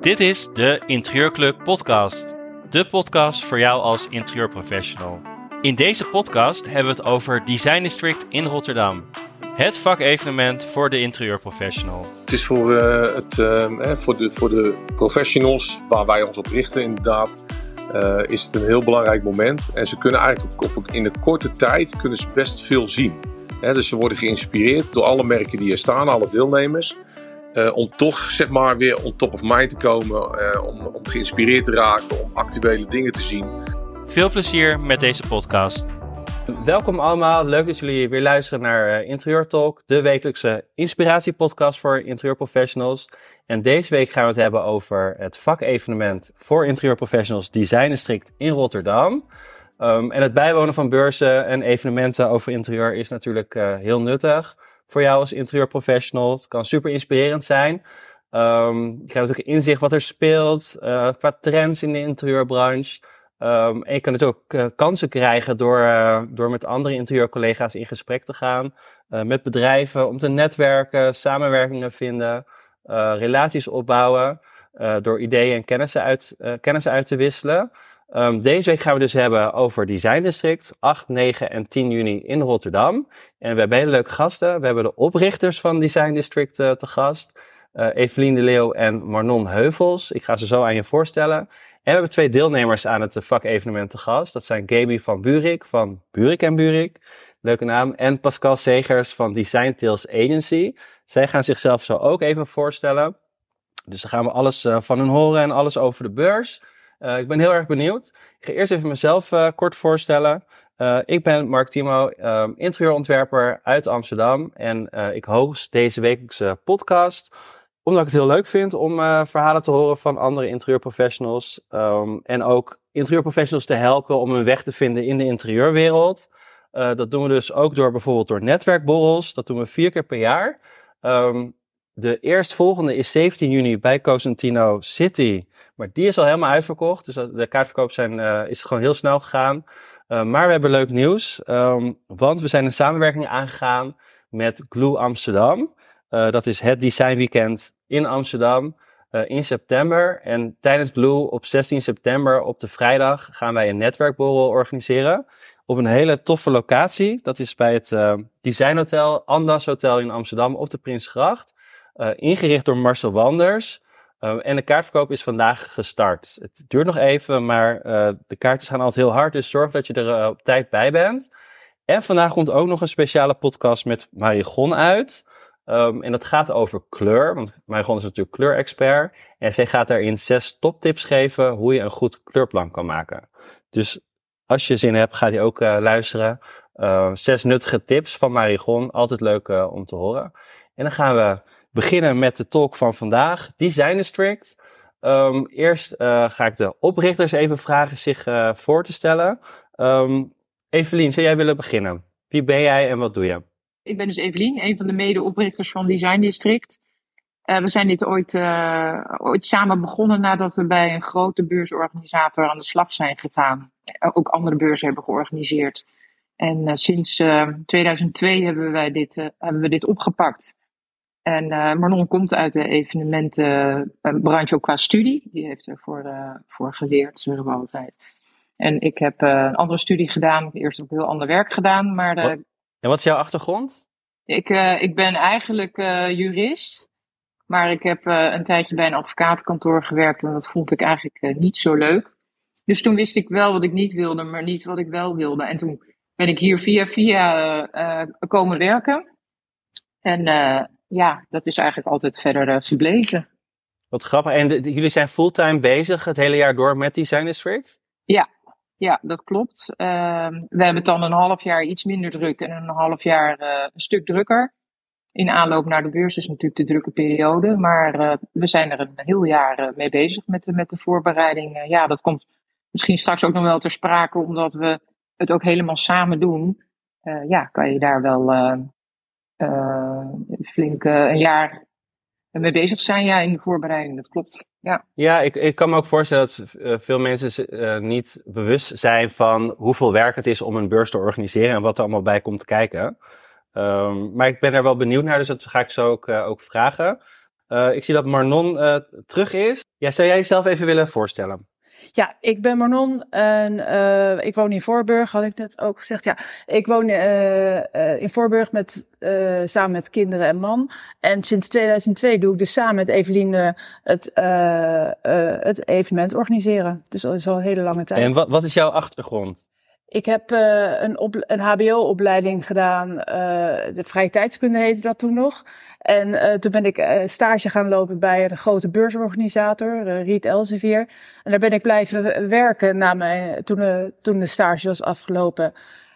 Dit is de Interieurclub podcast. De podcast voor jou als interieurprofessional. In deze podcast hebben we het over Design District in Rotterdam. Het vakevenement voor de interieurprofessional. Het is voor, uh, het, uh, voor, de, voor de professionals waar wij ons op richten inderdaad, uh, is het een heel belangrijk moment. En ze kunnen eigenlijk op, in de korte tijd kunnen ze best veel zien. Dus ze worden geïnspireerd door alle merken die er staan, alle deelnemers. om toch zeg maar weer on top of mind te komen, om, om geïnspireerd te raken, om actuele dingen te zien. Veel plezier met deze podcast. Welkom allemaal, leuk dat jullie weer luisteren naar Interieur Talk, de wekelijkse inspiratiepodcast voor interieurprofessionals. En deze week gaan we het hebben over het vakevenement voor interieurprofessionals Design District in Rotterdam. Um, en het bijwonen van beurzen en evenementen over interieur is natuurlijk uh, heel nuttig voor jou als interieurprofessional. Het kan super inspirerend zijn. Je krijgt natuurlijk inzicht wat er speelt uh, qua trends in de interieurbranche. Um, en je kan natuurlijk ook uh, kansen krijgen door, door met andere interieurcollega's in gesprek te gaan. Met bedrijven om te netwerken, samenwerkingen vinden, relaties opbouwen. door ideeën en kennissen uit, kennissen uit te wisselen. Um, deze week gaan we dus hebben over Design District, 8, 9 en 10 juni in Rotterdam. En we hebben hele leuke gasten. We hebben de oprichters van Design District te gast. Evelien de Leeuw en Marnon Heuvels. Ik ga ze zo aan je voorstellen. En we hebben twee deelnemers aan het vakevenement te gast. Dat zijn Gaby van Burik van Burik en Burik. Leuke naam. En Pascal Segers van Design Tales Agency. Zij gaan zichzelf zo ook even voorstellen. Dus dan gaan we alles uh, van hun horen en alles over de beurs. Uh, ik ben heel erg benieuwd. Ik ga eerst even mezelf uh, kort voorstellen. ik ben Mark Timo, um, interieurontwerper uit Amsterdam. En ik host deze wekelijkse podcast omdat ik het heel leuk vind om verhalen te horen van andere interieurprofessionals. Um, en ook interieurprofessionals te helpen om hun weg te vinden in de interieurwereld. Dat doen we dus ook door bijvoorbeeld door netwerkborrels. Dat doen we vier keer per jaar. Um, de eerstvolgende is 17 juni bij Cosentino City. Maar die is al helemaal uitverkocht. Dus de kaartverkoop zijn, uh, is gewoon heel snel gegaan. maar we hebben leuk nieuws. Um, want we zijn een samenwerking aangegaan met Glue Amsterdam. Uh, dat is het Design Weekend in Amsterdam in september. En tijdens Blue op 16 september op de vrijdag gaan wij een netwerkborrel organiseren. Op een hele toffe locatie. Dat is bij het uh, Design Hotel, Andas Hotel in Amsterdam op de Prinsgracht. Ingericht door Marcel Wanders. en de kaartverkoop is vandaag gestart. Het duurt nog even, maar de kaartjes gaan altijd heel hard. Dus zorg dat je er op tijd bij bent. En vandaag komt ook nog een speciale podcast met Marigon uit. Um, en dat gaat over kleur, want Marigon is natuurlijk kleurexpert. En zij gaat daarin zes toptips geven hoe je een goed kleurplan kan maken. Dus als je zin hebt, ga die ook luisteren. Zes nuttige tips van Marigon, altijd leuk om te horen. En dan gaan we beginnen met de talk van vandaag, Design District. Um, eerst ga ik de oprichters even vragen zich voor te stellen. Um, Evelien, zou jij willen beginnen? Wie ben jij en wat doe je? Ik ben dus Evelien, een van de medeoprichters van Design District. Uh, we zijn dit ooit, ooit samen begonnen nadat we bij een grote beursorganisator aan de slag zijn gegaan. Ook andere beurzen hebben georganiseerd. En sinds 2002 hebben, wij dit, hebben we dit opgepakt. En Marnon komt uit de evenementenbranche ook qua studie. Die heeft ervoor voor geleerd, zeggen we altijd. En ik heb een andere studie gedaan, eerst ook heel ander werk gedaan. Maar en wat is jouw achtergrond? Ik, uh, ik ben eigenlijk uh, jurist. Maar ik heb uh, een tijdje bij een advocatenkantoor gewerkt en dat vond ik eigenlijk niet zo leuk. Dus toen wist ik wel wat ik niet wilde, maar niet wat ik wel wilde. En toen ben ik hier via via komen werken. En ja, dat is eigenlijk altijd verder gebleven. Wat grappig. En jullie zijn fulltime bezig het hele jaar door met Design District? Ja, ja, dat klopt. Uh, we hebben het dan een half jaar iets minder druk en een half jaar uh, een stuk drukker. In aanloop naar de beurs is natuurlijk de drukke periode. Maar uh, we zijn er een heel jaar eh, mee bezig met de, met de voorbereiding. ja, dat komt misschien straks ook nog wel ter sprake, omdat we het ook helemaal samen doen. ja, kan je daar wel flink een jaar mee bezig zijn ja, in de voorbereiding. Dat klopt. Ja, ja ik, ik kan me ook voorstellen dat uh, veel mensen uh, niet bewust zijn van hoeveel werk het is om een beurs te organiseren en wat er allemaal bij komt kijken. Ehm, maar ik ben er wel benieuwd naar, dus dat ga ik zo ook, ook vragen. ik zie dat Marnon terug is. Ja, zou jij jezelf even willen voorstellen? Ja, ik ben Marnon en uh, ik woon in Voorburg, had ik net ook gezegd. Ja, ik woon uh, in Voorburg met, samen met kinderen en man. En sinds 2002 doe ik dus samen met Eveline het, het evenement organiseren. Dus dat is al een hele lange tijd. En wat, wat is jouw achtergrond? Ik heb uh, een, een HBO-opleiding gedaan. Uh, de vrije tijdskunde heette dat toen nog. En uh, toen ben ik stage gaan lopen bij een grote beursorganisator, Riet Elsevier. En daar ben ik blijven werken na mijn, toen, toen de stage was afgelopen.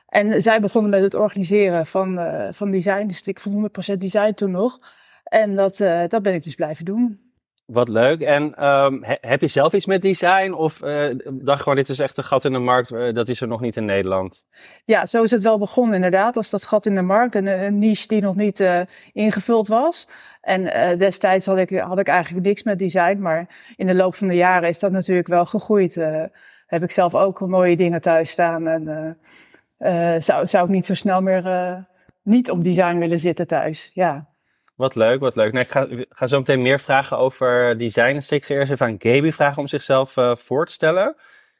En zij begonnen met het organiseren van, van design. Dus ik van 100% design toen nog. En dat, dat ben ik dus blijven doen. Wat leuk. En um, heb je zelf iets met design? Of uh, dacht gewoon, dit is echt een gat in de markt, uh, dat is er nog niet in Nederland? Ja, zo is het wel begonnen inderdaad, als dat gat in de markt. En een niche die nog niet uh, ingevuld was. En destijds had ik, had ik eigenlijk niks met design. Maar in de loop van de jaren is dat natuurlijk wel gegroeid. heb ik zelf ook mooie dingen thuis staan. En zou, zou ik niet zo snel meer niet op design willen zitten thuis. Ja. Wat leuk, wat leuk. Nou, ik ga, ga zo meteen meer vragen over design. Dus ik ga eerst even aan Gaby vragen om zichzelf uh, voor te stellen.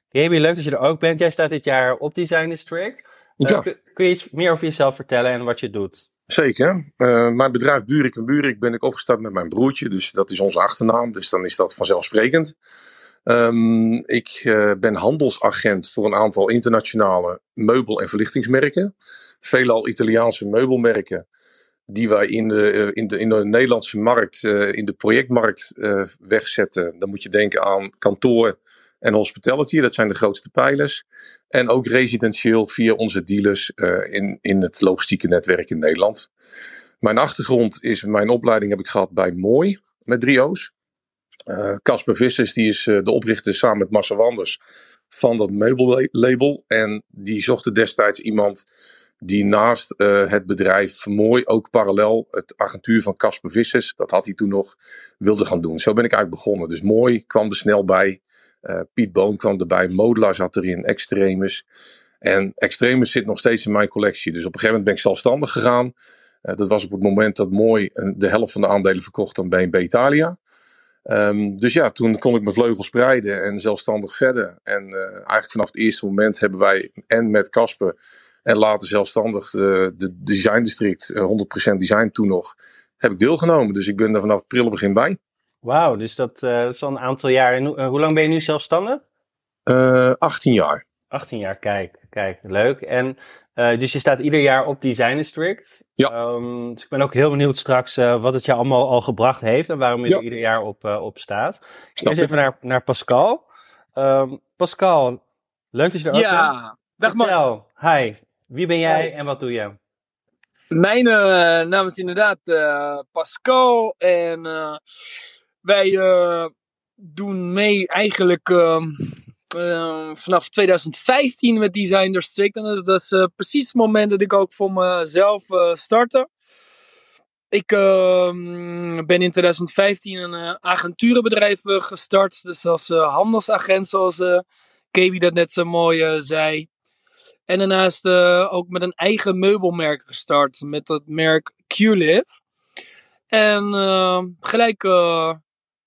Gaby, leuk dat je er ook bent. Jij staat dit jaar op Design District. Uh, ja. kun, je iets meer over jezelf vertellen en wat je doet? Zeker. Uh, mijn bedrijf Buurik en Buurik ben ik opgestart met mijn broertje. Dus dat is onze achternaam. Dus dan is dat vanzelfsprekend. Um, ik ben handelsagent voor een aantal internationale meubel- en verlichtingsmerken. Veelal Italiaanse meubelmerken die wij in de, eh, in de, in de Nederlandse markt, eh, in de projectmarkt uh, wegzetten. Dan moet je denken aan kantoor en hospitality, dat zijn de grootste pijlers. En ook residentieel via onze dealers in, in het logistieke netwerk in Nederland. Mijn achtergrond is, mijn opleiding heb ik gehad bij Mooi, met drie O's. Casper Vissers, die is de oprichter samen met Marcel Wanders van dat meubellabel. En die zochten destijds iemand die naast uh, het bedrijf mooi ook parallel het agentuur van Casper Vissers, dat had hij toen nog, wilde gaan doen. Zo ben ik eigenlijk begonnen. Dus mooi kwam er snel bij. Uh, Piet Boon kwam erbij, Modula zat erin, Extremis. En Extremis zit nog steeds in mijn collectie. Dus op een gegeven moment ben ik zelfstandig gegaan. Uh, dat was op het moment dat Mooi de helft van de aandelen verkocht aan BNB Italia. Um, dus ja, toen kon ik mijn vleugels spreiden en zelfstandig verder. En eigenlijk vanaf het eerste moment hebben wij en met Casper en later zelfstandig de, de Design District, 100% eh, design toen nog, heb ik deelgenomen. Dus ik ben er vanaf april begin bij. Wauw, dus dat, uh, dat, is al een aantal jaar. En uh, hoe lang ben je nu zelfstandig? Uh, 18 jaar. 18 jaar, kijk, kijk, leuk. En dus je staat ieder jaar op Design District. Ja. Um, dus ik ben ook heel benieuwd straks wat het je allemaal al gebracht heeft en waarom je er ieder jaar op, op staat. Eerst even naar, naar Pascal. Um, Pascal, leuk dat je er ook ja. bent. Dag Mark. Hi, wie ben jij en wat doe je? Mijn uh, naam is inderdaad uh, Pascal en uh, wij doen mee eigenlijk ehm, vanaf 2015 met Design District. En dat is precies het moment dat ik ook voor mezelf startte. Ik ehm, ben in 2015 een agenturenbedrijf gestart, dus als handelsagent zoals Kebi dat net zo mooi zei. En daarnaast uh, ook met een eigen meubelmerk gestart. Met dat merk QLive. En uh, gelijk uh,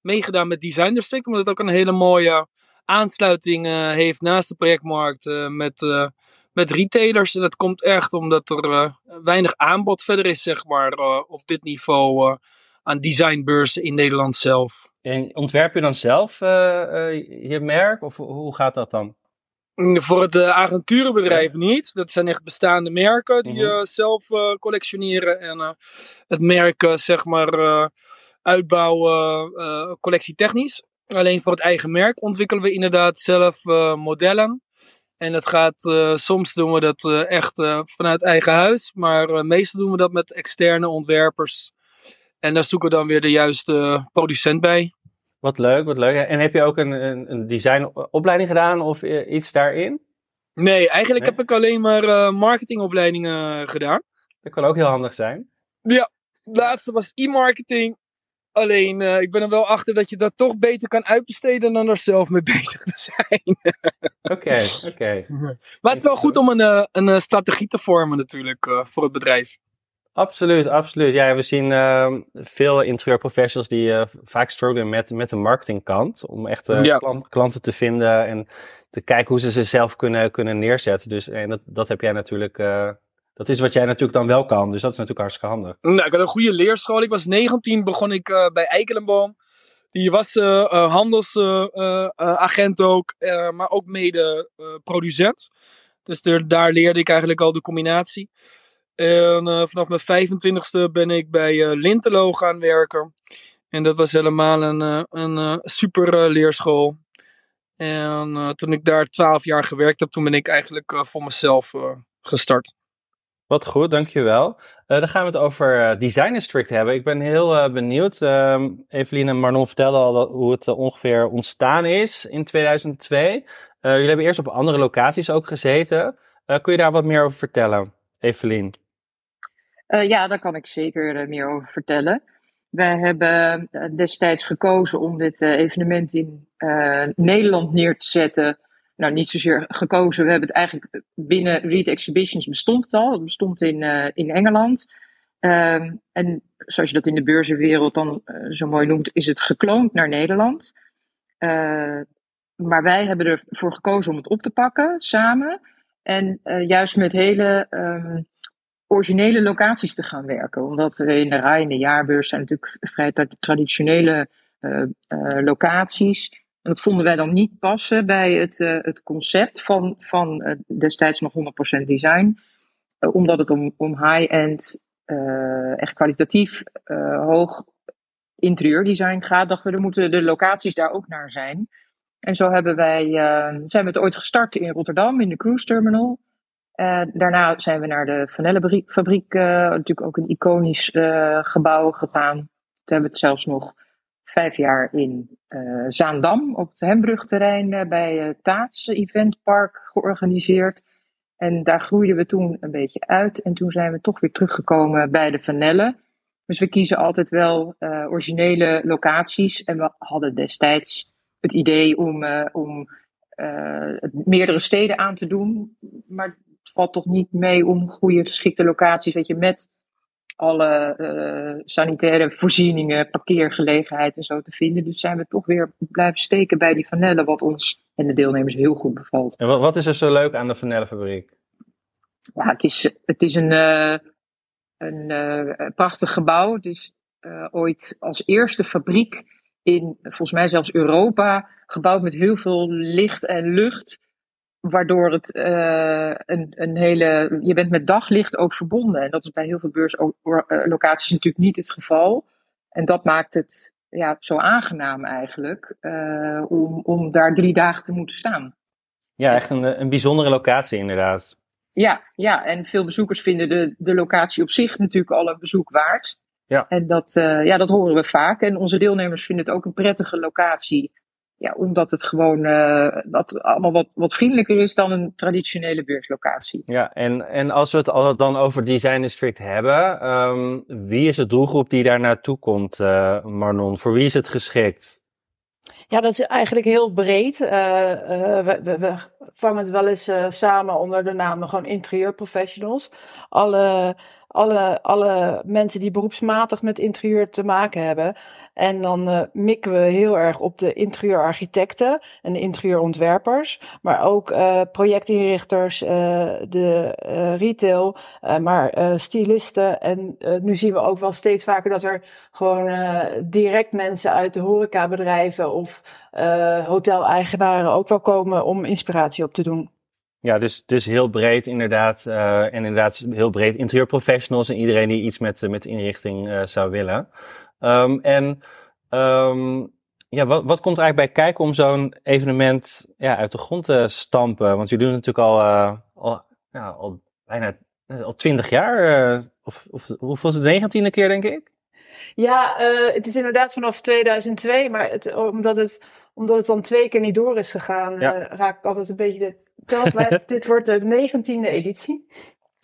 meegedaan met Design District. Omdat het ook een hele mooie aansluiting heeft naast de projectmarkt. met, met retailers. En dat komt echt omdat er weinig aanbod verder is, zeg maar. op dit niveau aan designbeurzen in Nederland zelf. En ontwerp je dan zelf je merk? Of hoe gaat dat dan? Voor het uh, agenturenbedrijf niet. Dat zijn echt bestaande merken die uh, zelf uh, collectioneren. En het merk, zeg maar, uitbouwen collectietechnisch. Alleen voor het eigen merk ontwikkelen we inderdaad zelf modellen. En dat gaat, soms doen we dat echt vanuit eigen huis. Maar meestal doen we dat met externe ontwerpers. En daar zoeken we dan weer de juiste producent bij. Wat leuk, wat leuk. En heb je ook een, een, een designopleiding gedaan of iets daarin? Nee, eigenlijk heb ik alleen maar uh, marketingopleidingen gedaan. Dat kan ook heel handig zijn. Ja, laatste was e-marketing. Alleen, uh, ik ben er wel achter dat je dat toch beter kan uitbesteden dan er zelf mee bezig te zijn. Oké, oké. Maar het is wel goed om een, een strategie te vormen natuurlijk voor het bedrijf. Absoluut, absoluut. Ja, we zien uh, veel interieurprofessionals die uh, vaak struggelen met, met de marketingkant. Om echt uh, ja. klanten te vinden en te kijken hoe ze zichzelf kunnen, kunnen neerzetten. Dus en dat, dat heb jij natuurlijk. dat is wat jij natuurlijk dan wel kan. Dus dat is natuurlijk hartstikke handig. Nou, ik had een goede leerschool. Ik was 19, begon ik bij Eikelenboom. Die was handelsagent ook, maar ook mede producent. Dus er, daar leerde ik eigenlijk al de combinatie. En uh, vanaf mijn 25ste ben ik bij uh, Lintelo gaan werken. En dat was helemaal een, uh, een super leerschool. En toen ik daar 12 jaar gewerkt heb, toen ben ik eigenlijk voor mezelf gestart. Wat goed, dankjewel. dan gaan we het over Design District hebben. Ik ben heel benieuwd. Ehm, Evelien en Marlon vertelden al hoe het ongeveer ontstaan is in 2002. jullie hebben eerst op andere locaties ook gezeten. kun je daar wat meer over vertellen, Evelien? Uh, ja, daar kan ik zeker uh, meer over vertellen. Wij hebben uh, destijds gekozen om dit evenement in Nederland neer te zetten. Nou, niet zozeer gekozen. We hebben het eigenlijk binnen Read Exhibitions bestond het al. Het bestond in, in Engeland. Ehm, en zoals je dat in de beurzenwereld dan zo mooi noemt, is het gekloond naar Nederland. maar wij hebben ervoor gekozen om het op te pakken samen. En juist met hele um, originele locaties te gaan werken. Omdat in de RAI en de jaarbeurs zijn natuurlijk vrij traditionele uh, uh, locaties. En dat vonden wij dan niet passen bij het, uh, het concept van, van destijds nog 100% design. omdat het om, om high-end, echt kwalitatief hoog interieurdesign gaat, dachten we, er moeten de locaties daar ook naar zijn. En zo hebben wij, zijn we het ooit gestart in Rotterdam, in de cruise terminal. Uh, daarna zijn we naar de Vanellenfabriek, uh, natuurlijk ook een iconisch uh, gebouw gegaan. Toen hebben we het zelfs nog vijf jaar in Zaandam op het Hembrugterrein bij het Taats Eventpark georganiseerd. En daar groeiden we toen een beetje uit en toen zijn we toch weer teruggekomen bij de Vanelle. Dus we kiezen altijd wel originele locaties en we hadden destijds het idee om, om meerdere steden aan te doen. Maar valt toch niet mee om goede geschikte locaties, weet je, met alle uh, sanitaire voorzieningen, parkeergelegenheid en zo te vinden. Dus zijn we toch weer blijven steken bij die vanellen, wat ons en de deelnemers heel goed bevalt. En wat, is er zo leuk aan de vanellenfabriek? Ja, het is, het is een, uh, een uh, prachtig gebouw. Het is ooit als eerste fabriek in, volgens mij zelfs Europa, gebouwd met heel veel licht en lucht waardoor het uh, een, een hele. Je bent met daglicht ook verbonden. En dat is bij heel veel beurslocaties natuurlijk niet het geval. En dat maakt het ja, zo aangenaam eigenlijk uh, om, om daar drie dagen te moeten staan. Ja, echt een, een bijzondere locatie inderdaad. Ja, ja, en veel bezoekers vinden de, de locatie op zich natuurlijk al een bezoek waard. Ja. En dat, uh, ja, dat horen we vaak. En onze deelnemers vinden het ook een prettige locatie ja, omdat het gewoon uh, dat allemaal wat, wat vriendelijker is dan een traditionele beurslocatie. Ja, en, en als we het al dan over Design District hebben, um, wie is de doelgroep die daar naartoe komt, uh, Marnon? Voor wie is het geschikt? Ja, dat is eigenlijk heel breed. Uh, we, we, we, vangen het wel eens samen onder de naam gewoon interieurprofessionals. Alle alle, alle mensen die beroepsmatig met interieur te maken hebben. En dan uh, mikken we heel erg op de interieurarchitecten en de interieurontwerpers. Maar ook uh, projectinrichters, uh, de retail, maar stylisten. En nu zien we ook wel steeds vaker dat er gewoon direct mensen uit de horecabedrijven of hoteleigenaren ook wel komen om inspiratie op te doen. Ja, dus, dus heel breed inderdaad. Uh, en inderdaad heel breed interieurprofessionals en iedereen die iets met, met inrichting uh, zou willen. Um, en um, ja, wat, wat komt er eigenlijk bij kijken om zo'n evenement ja, uit de grond te stampen? Want jullie doen het natuurlijk al, uh, al, ja, al bijna al twintig jaar. of, of hoeveel is het? De negentiende keer, denk ik? Ja, het is inderdaad vanaf 2002. Maar het, omdat, het, omdat het dan twee keer niet door is gegaan, ja. raak ik altijd een beetje de dit wordt de negentiende editie.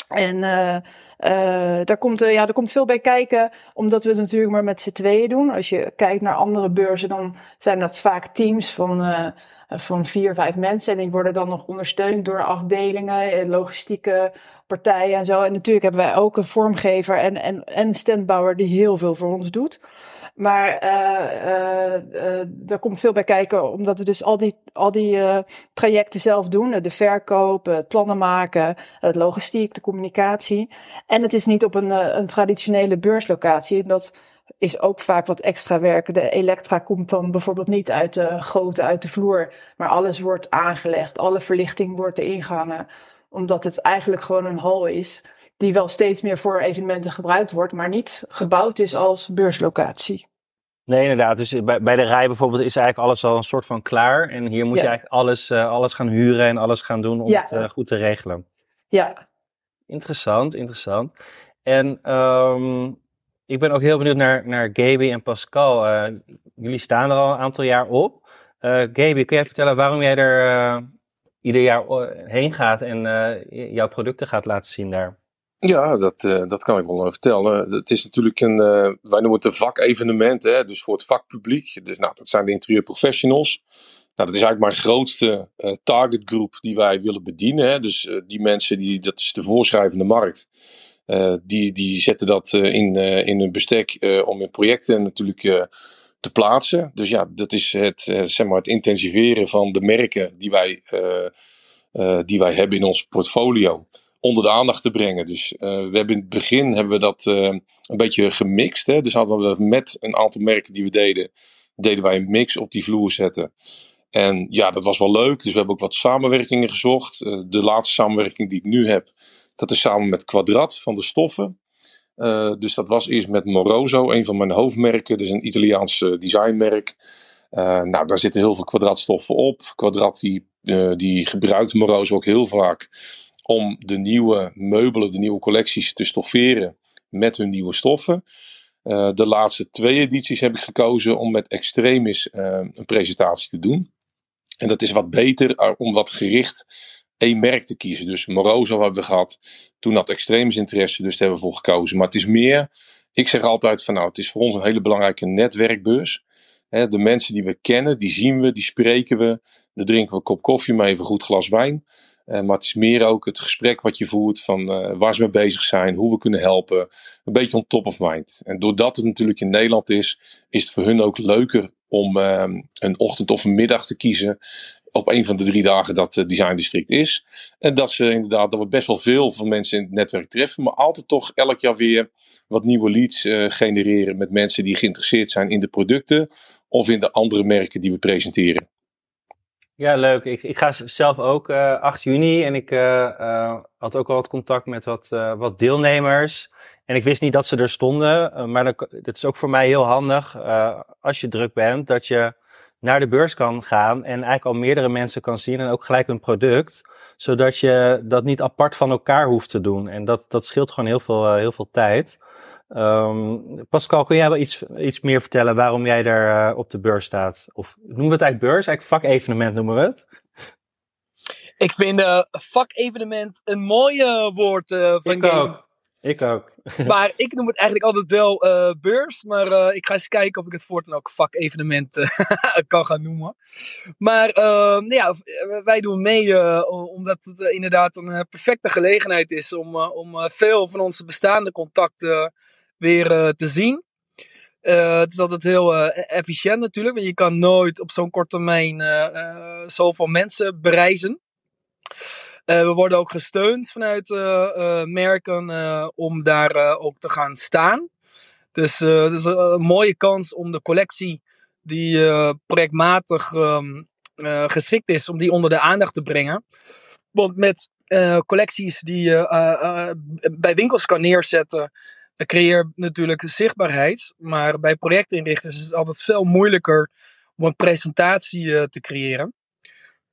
En uh, uh, daar, komt, uh, ja, er komt veel bij kijken, omdat we het natuurlijk maar met z'n tweeën doen. Als je kijkt naar andere beurzen, dan zijn dat vaak teams van van vier, vijf mensen. En die worden dan nog ondersteund door afdelingen, logistieke partijen en zo. En natuurlijk hebben wij ook een vormgever en, en, en standbouwer die heel veel voor ons doet. Maar uh, uh, er komt veel bij kijken, omdat we dus al die, al die trajecten zelf doen. De verkoop, het plannen maken, het logistiek, de communicatie. En het is niet op een, een traditionele beurslocatie. Dat is ook vaak wat extra werk. De elektra komt dan bijvoorbeeld niet uit de goten, uit de vloer. Maar alles wordt aangelegd, alle verlichting wordt erin gehangen. Omdat het eigenlijk gewoon een hal is die wel steeds meer voor evenementen gebruikt wordt, maar niet gebouwd is als beurslocatie. Nee, inderdaad. Dus bij, bij de rij bijvoorbeeld is eigenlijk alles al een soort van klaar. En hier moet je eigenlijk alles, uh, alles gaan huren en alles gaan doen om het uh, goed te regelen. Ja. Interessant, interessant. En um, ik ben ook heel benieuwd naar, naar Gaby en Pascal. Uh, jullie staan er al een aantal jaar op. Gaby, kun jij vertellen waarom jij er ieder jaar heen gaat en jouw producten gaat laten zien daar? Ja, dat, uh, dat kan ik wel vertellen. Het is natuurlijk een, uh, wij noemen het een vakevenement, hè, dus voor het vakpubliek. Dus nou, dat zijn de interieurprofessionals. Nou, dat is eigenlijk mijn grootste targetgroep die wij willen bedienen. Hè. Dus die mensen, die, dat is de voorschrijvende markt. die, die zetten dat in, in een bestek om in projecten natuurlijk te plaatsen. Dus ja, dat is het, zeg maar het intensiveren van de merken die wij, die wij hebben in ons portfolio onder de aandacht te brengen. Dus uh, we hebben in het begin hebben we dat uh, een beetje gemixt. Hè? Dus hadden we met een aantal merken die we deden, deden wij een mix op die vloer zetten. En ja, dat was wel leuk. Dus we hebben ook wat samenwerkingen gezocht. Uh, de laatste samenwerking die ik nu heb, dat is samen met Quadrat van de stoffen. dus dat was eerst met Moroso, een van mijn hoofdmerken. Dus een Italiaans designmerk. nou, daar zitten heel veel kwadratstoffen op. Quadrat die, die gebruikt Moroso ook heel vaak om de nieuwe meubelen, de nieuwe collecties te stofferen met hun nieuwe stoffen. Uh, de laatste twee edities heb ik gekozen om met Extremis uh, een presentatie te doen. En dat is wat beter uh, om wat gericht één merk te kiezen. Dus Moroso hebben we gehad. Toen had Extremis interesse, dus daar hebben we voor gekozen. Maar het is meer, ik zeg altijd van nou, het is voor ons een hele belangrijke netwerkbeurs. De mensen die we kennen, die zien we, die spreken we. Daar drinken we een kop koffie mee, even een goed glas wijn. Uh, maar het is meer ook het gesprek wat je voert van uh, waar ze mee bezig zijn, hoe we kunnen helpen. Een beetje on top of mind. En doordat het natuurlijk in Nederland is, is het voor hun ook leuker om uh, een ochtend of een middag te kiezen op een van de drie dagen dat het design district is. En dat ze inderdaad, dat we best wel veel van mensen in het netwerk treffen, maar altijd toch elk jaar weer wat nieuwe leads genereren met mensen die geïnteresseerd zijn in de producten of in de andere merken die we presenteren. Ja, leuk. Ik, ik ga zelf ook uh, eh, 8 juni en ik uh, uh, had ook al wat contact met wat, wat deelnemers. En ik wist niet dat ze er stonden, maar dat, dat, is ook voor mij heel handig als je druk bent, dat je naar de beurs kan gaan en eigenlijk al meerdere mensen kan zien en ook gelijk een product, zodat je dat niet apart van elkaar hoeft te doen. En dat, dat scheelt gewoon heel veel, heel veel tijd. Um, Pascal, kun jij wel iets, iets meer vertellen waarom jij daar uh, op de beurs staat? Of noemen we het eigenlijk beurs? Eigenlijk vakevenement noemen we het. Ik vind uh, vakevenement een mooi woord. Uh, ik ook. Ik ook. maar ik noem het eigenlijk altijd wel beurs. Maar ik ga eens kijken of ik het voortaan ook vakevenement kan gaan noemen. Maar ehm, ja, wij doen mee omdat het inderdaad een perfecte gelegenheid is om, om veel van onze bestaande contacten weer uh, te zien. Uh, het is altijd heel uh, efficiënt natuurlijk, want je kan nooit op zo'n korte termijn zoveel mensen bereizen. We worden ook gesteund vanuit merken om daar ook te gaan staan. Dus het is een mooie kans om de collectie die projectmatig um, geschikt is, om die onder de aandacht te brengen. Want met collecties die je bij winkels kan neerzetten, creëer natuurlijk zichtbaarheid. Maar bij projectinrichters is het altijd veel moeilijker om een presentatie te creëren.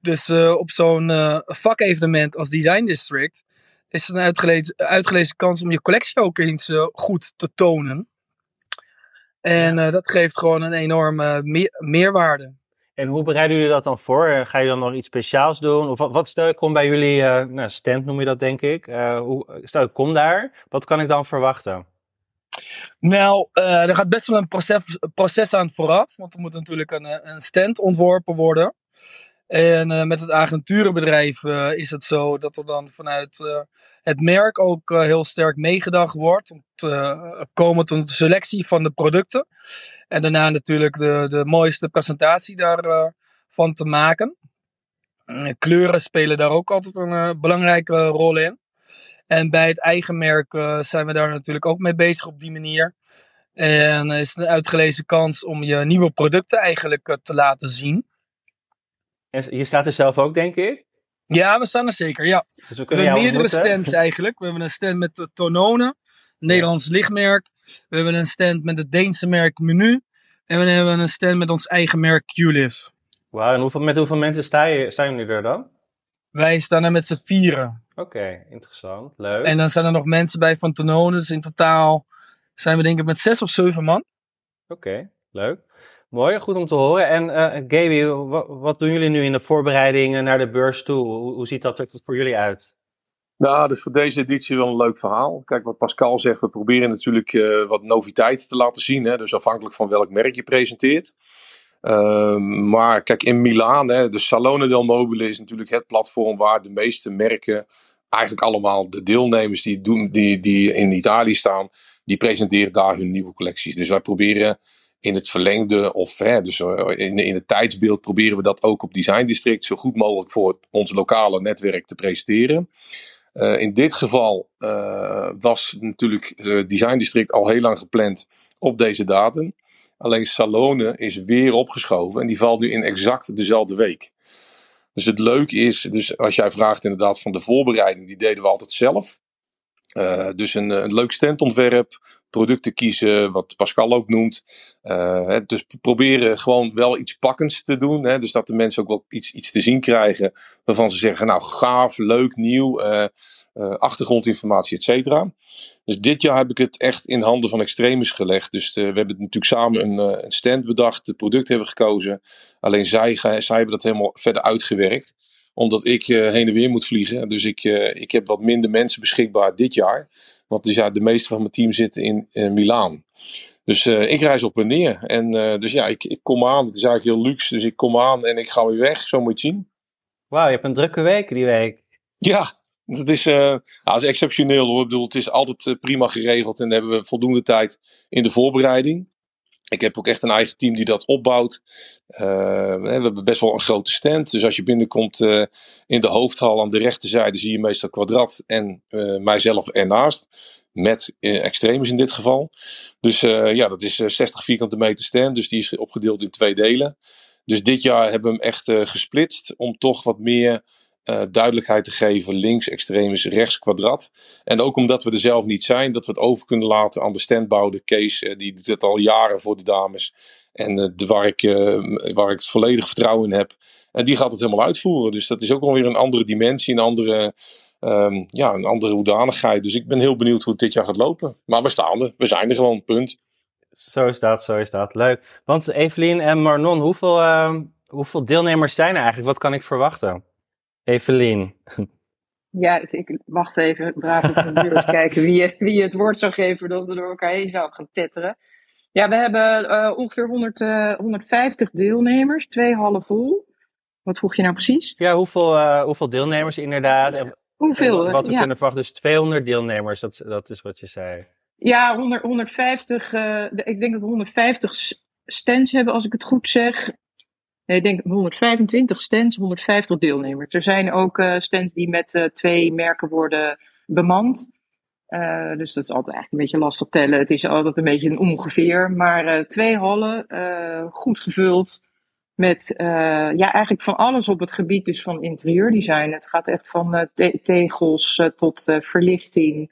Dus uh, op zo'n uh, vakevenement als Design District is het een uitgelezen, uitgelezen kans om je collectie ook eens goed te tonen. En dat geeft gewoon een enorme me meerwaarde. En hoe bereiden jullie dat dan voor? Ga je dan nog iets speciaals doen? Of wat, wat stel ik kom bij jullie nou, stand, noem je dat denk ik. hoe, stel ik kom daar, wat kan ik dan verwachten? Nou, er gaat best wel een proces, proces aan vooraf. Want er moet natuurlijk een, een stand ontworpen worden. En met het agenturenbedrijf is het zo dat er dan vanuit het merk ook heel sterk meegedacht wordt. Om te komen tot een selectie van de producten. En daarna natuurlijk de, de mooiste presentatie daarvan te maken. Kleuren spelen daar ook altijd een belangrijke rol in. En bij het eigen merk zijn we daar natuurlijk ook mee bezig op die manier. En is het een uitgelezen kans om je nieuwe producten eigenlijk te laten zien. En je staat er zelf ook, denk ik? Ja, we staan er zeker, ja. Dus we, hebben meerdere stands eigenlijk. We hebben een stand met de Tonone, Nederlands lichtmerk. We hebben een stand met het Deense merk Menu. En we hebben een stand met ons eigen merk QLIV. Wauw, en hoeveel, met hoeveel mensen sta je, staan jullie er dan? Wij staan er met z'n vieren. Oké, interessant. Leuk. En dan zijn er nog mensen bij van Tonone. Dus in totaal zijn we denk ik met zes of zeven man. Oké, leuk. Mooi, goed om te horen. En uh, Gaby, wat, doen jullie nu in de voorbereidingen naar de beurs toe? Hoe, ziet dat er voor jullie uit? Nou, dus voor deze editie wel een leuk verhaal. Kijk, wat Pascal zegt, we proberen natuurlijk uh, wat noviteit te laten zien. Hè? Dus afhankelijk van welk merk je presenteert. Uh, maar kijk, in Milaan, hè, de Salone del Mobile is natuurlijk het platform waar de meeste merken, eigenlijk allemaal de deelnemers die, doen, die, die in Italië staan, die presenteren daar hun nieuwe collecties. Dus wij proberen in het verlengde of hè, dus eh, in, in het tijdsbeeld proberen we dat ook op Design District zo goed mogelijk voor ons lokale netwerk te presenteren. Uh, in dit geval uh, was natuurlijk uh, Design District al heel lang gepland op deze datum. Alleen Salone is weer opgeschoven en die valt nu in exact dezelfde week. Dus het leuke is, dus als jij vraagt inderdaad van de voorbereiding, die deden we altijd zelf. Dus een, een leuk standontwerp, producten kiezen, wat Pascal ook noemt. Uh, dus proberen gewoon wel iets pakkends te doen. Hè, dus dat de mensen ook wel iets, iets te zien krijgen waarvan ze zeggen, nou gaaf, leuk, nieuw, uh, uh, achtergrondinformatie, et cetera. Dus dit jaar heb ik het echt in handen van Extremis gelegd. Dus we hebben natuurlijk samen een, een stand bedacht, het product hebben gekozen. Alleen zij, zij hebben dat helemaal verder uitgewerkt omdat ik heen en weer moet vliegen. Dus ik, ik heb wat minder mensen beschikbaar dit jaar. Want dus ja, de meeste van mijn team zitten in uh, Milaan. Dus ik reis op en neer. En dus ja, ik, ik kom aan. Het is eigenlijk heel luxe. Dus ik kom aan en ik ga weer weg. Zo moet je het zien. Wauw, je hebt een drukke week die week. Ja, dat is, uh, dat is exceptioneel hoor. Ik bedoel, het is altijd prima geregeld en hebben we voldoende tijd in de voorbereiding. Ik heb ook echt een eigen team die dat opbouwt. Uh, we hebben best wel een grote stand. Dus als je binnenkomt uh, in de hoofdhal aan de rechterzijde zie je meestal kwadrat en uh, mijzelf ernaast. Met extremis in dit geval. Dus ja, dat is 60 vierkante meter stand. Dus die is opgedeeld in twee delen. Dus dit jaar hebben we hem echt gesplitst. Om toch wat meer uh, duidelijkheid te geven. Links extremis, rechts kwadrat. En ook omdat we er zelf niet zijn, dat we het over kunnen laten aan de standbouw, de Kees, uh, die doet al jaren voor de dames. En uh, de, waar, ik, waar ik het volledige vertrouwen in heb. En die gaat het helemaal uitvoeren. Dus dat is ook alweer een andere dimensie, een andere, um, ja, een andere hoedanigheid. Dus ik ben heel benieuwd hoe het dit jaar gaat lopen. Maar we staan er. We zijn er gewoon, punt. Zo is dat, zo is dat. Leuk. Want Evelien en Marnon, hoeveel, ehm, hoeveel deelnemers zijn er eigenlijk? Wat kan ik verwachten? Evelien. Ja, ik, wacht even braaf op de buurt kijken wie, wie het woord zou geven dat we door elkaar heen zouden gaan tetteren. Ja, we hebben uh, ongeveer 100, uh, 150 deelnemers, twee hallen vol. Wat vroeg je nou precies? Ja, hoeveel, uh, hoeveel deelnemers inderdaad? En, hoeveel? En wat we ja. kunnen verwachten, dus 200 deelnemers, dat, dat is wat je zei. Ja, 100, 150, uh, ik denk dat we 150 stands hebben, als ik het goed zeg. Ik denk 125 stands, 150 deelnemers. Er zijn ook uh, stands die met uh, twee merken worden bemand. Uh, dus dat is altijd eigenlijk een beetje lastig tellen. Het is altijd een beetje een ongeveer. Maar twee hallen, goed gevuld. Met ja, eigenlijk van alles op het gebied dus van interieurdesign. Het gaat echt van te tegels tot verlichting.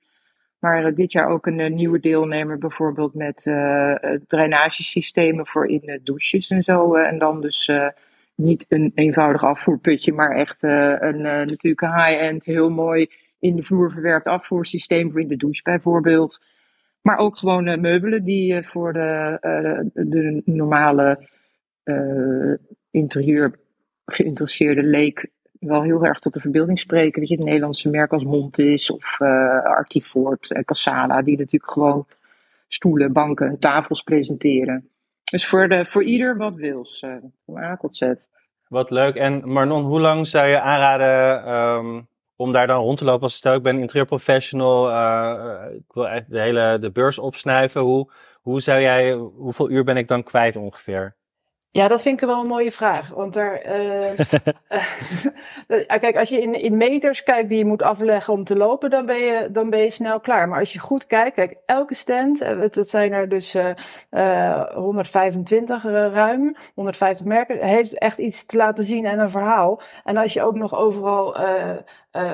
Maar dit jaar ook een nieuwe deelnemer, bijvoorbeeld met uh, drainagesystemen voor in douches en zo. en dan dus uh, niet een eenvoudig afvoerputje, maar echt uh, een natuurlijk high-end, heel mooi in de vloer verwerkt afvoersysteem voor in de douche bijvoorbeeld. Maar ook gewoon meubelen die voor de, de, de normale interieur geïnteresseerde leek wel heel erg tot de verbeelding spreken. Weet je, het Nederlandse merk als Montis of uh, Artivoort, uh, Casala, die natuurlijk gewoon stoelen, banken, tafels presenteren. Dus voor, de, voor ieder wat wils, uh, van A tot Z. Wat leuk. En Marnon, hoe lang zou je aanraden ehm, om daar dan rond te lopen? Als stel ik ben interieurprofessional, uh, ik wil echt de hele de beurs opsnuiven. Hoe, hoe zou jij, hoeveel uur ben ik dan kwijt ongeveer? Ja, dat vind ik wel een mooie vraag. Want er, uh, kijk, als je in, in meters kijkt die je moet afleggen om te lopen, dan ben, je, dan ben je snel klaar. Maar als je goed kijkt, kijk, elke stand, dat zijn er dus uh, 125 ruim, 150 merken, heeft echt iets te laten zien en een verhaal. En als je ook nog overal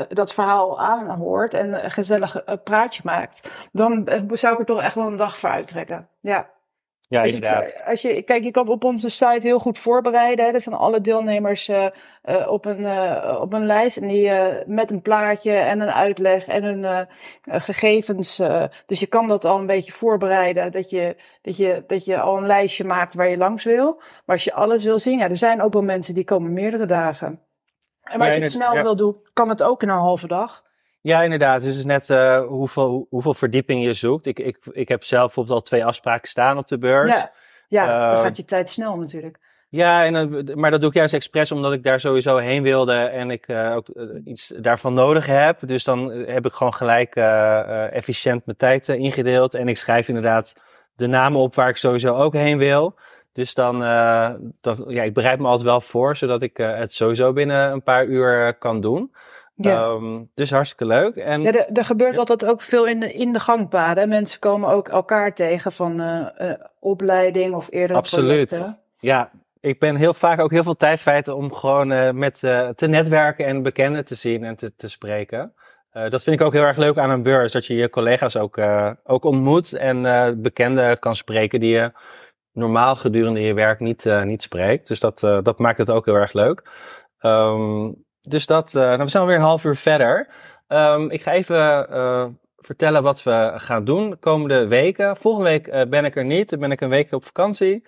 dat verhaal aanhoort en een gezellig praatje maakt, dan zou ik er toch echt wel een dag voor uittrekken. Ja. Ja, als inderdaad. Je, als je, kijk, je kan op onze site heel goed voorbereiden. Er zijn alle deelnemers uh, uh, op, een, uh, op een lijst. En die met een plaatje en een uitleg en hun gegevens. dus je kan dat al een beetje voorbereiden. Dat je, dat, je, dat je al een lijstje maakt waar je langs wil. Maar als je alles wil zien, ja, er zijn ook wel mensen die komen meerdere dagen. En als je het snel ja. wil doen, kan het ook in een halve dag. Ja, inderdaad. Dus het is net uh, hoeveel, hoeveel verdieping je zoekt. Ik, ik, ik heb zelf bijvoorbeeld al twee afspraken staan op de beurs. Ja, ja uh, dan gaat je tijd snel natuurlijk. Ja, en, maar dat doe ik juist expres omdat ik daar sowieso heen wilde en ik uh, ook iets daarvan nodig heb. Dus dan heb ik gewoon gelijk efficiënt mijn tijd ingedeeld. En ik schrijf inderdaad de namen op waar ik sowieso ook heen wil. Dus dan, dan ja, ik bereid me altijd wel voor, zodat ik het sowieso binnen een paar uur kan doen. Ja. Um, dus hartstikke leuk. En, ja, er, er gebeurt altijd ook veel in de, in de gangpaden. Mensen komen ook elkaar tegen van uh, uh, opleiding of eerder Absoluut. Projecten. Ja, ik ben heel vaak ook heel veel tijd kwijt om gewoon uh, met te netwerken en bekenden te zien en te, te spreken. dat vind ik ook heel erg leuk aan een beurs, dat je je collega's ook, ook ontmoet en bekenden kan spreken die je normaal gedurende je werk niet, niet spreekt. Dus dat, dat maakt het ook heel erg leuk. Um, dus dat, uh, nou, we zijn alweer een half uur verder. Um, ik ga even uh, vertellen wat we gaan doen de komende weken. Volgende week uh, ben ik er niet, dan ben ik een week op vakantie.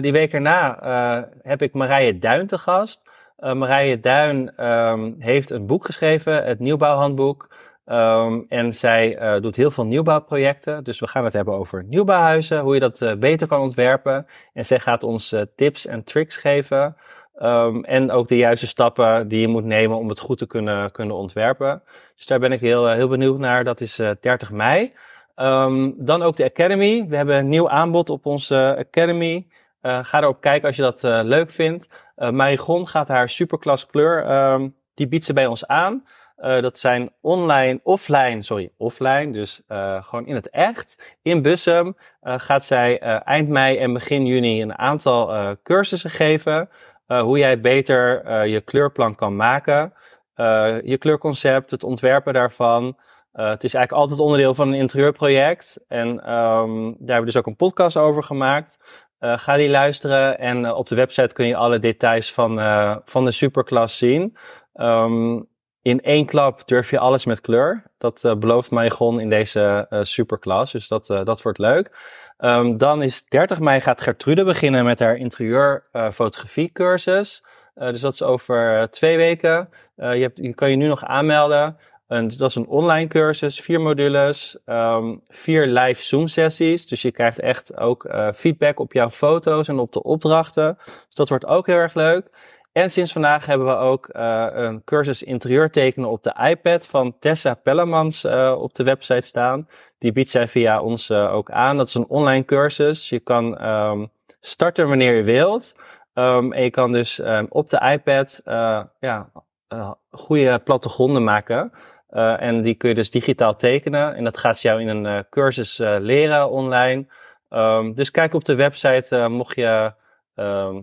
die week erna heb ik Marije Duin te gast. Marije Duin um, heeft een boek geschreven, het Nieuwbouwhandboek. Um, en zij doet heel veel nieuwbouwprojecten. Dus we gaan het hebben over nieuwbouwhuizen, hoe je dat beter kan ontwerpen. En zij gaat ons tips en tricks geven. Um, en ook de juiste stappen die je moet nemen om het goed te kunnen, kunnen ontwerpen. Dus daar ben ik heel, heel benieuwd naar. Dat is uh, 30 mei. Um, dan ook de Academy. We hebben een nieuw aanbod op onze Academy. Uh, ga erop kijken als je dat leuk vindt. Uh, Marigon gaat haar superklas kleur, um, die biedt ze bij ons aan. dat zijn online, offline, sorry, offline, dus gewoon in het echt. In Bussum gaat zij eind mei en begin juni een aantal cursussen geven. Uh, hoe jij beter uh, je kleurplan kan maken. Uh, je kleurconcept, het ontwerpen daarvan. het is eigenlijk altijd onderdeel van een interieurproject. En um, daar hebben we dus ook een podcast over gemaakt. ga die luisteren en op de website kun je alle details van, van de superklas zien. Um, in één klap durf je alles met kleur. Dat belooft Marigon in deze superklas. Dus dat, dat wordt leuk. Um, dan is 30 mei gaat Gertrude beginnen met haar interieurfotografie cursus. dus dat is over twee weken. je, hebt, je kan je nu nog aanmelden. En dat is een online cursus, vier modules, um, vier live Zoom sessies. Dus je krijgt echt ook feedback op jouw foto's en op de opdrachten. Dus dat wordt ook heel erg leuk. En sinds vandaag hebben we ook uh, een cursus interieur tekenen op de iPad van Tessa Pellemans uh, op de website staan. Die biedt zij via ons uh, ook aan. Dat is een online cursus. Je kan um, starten wanneer je wilt. Um, en je kan dus um, op de iPad ja, goede plattegronden maken. en die kun je dus digitaal tekenen. En dat gaat jou in een cursus leren online. dus kijk op de website mocht je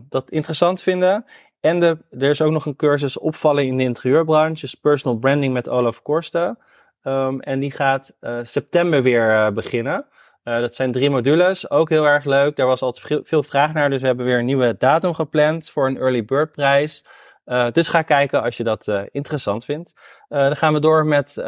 dat interessant vinden. En er is ook nog een cursus opvallen in de interieurbranche, dus personal branding met Olaf Korsten. Um, en die gaat uh, september weer uh, beginnen. Uh, dat zijn drie modules, ook heel erg leuk. Daar was altijd veel, vraag naar, dus we hebben weer een nieuwe datum gepland voor een early bird prijs. dus ga kijken als je dat interessant vindt. dan gaan we door met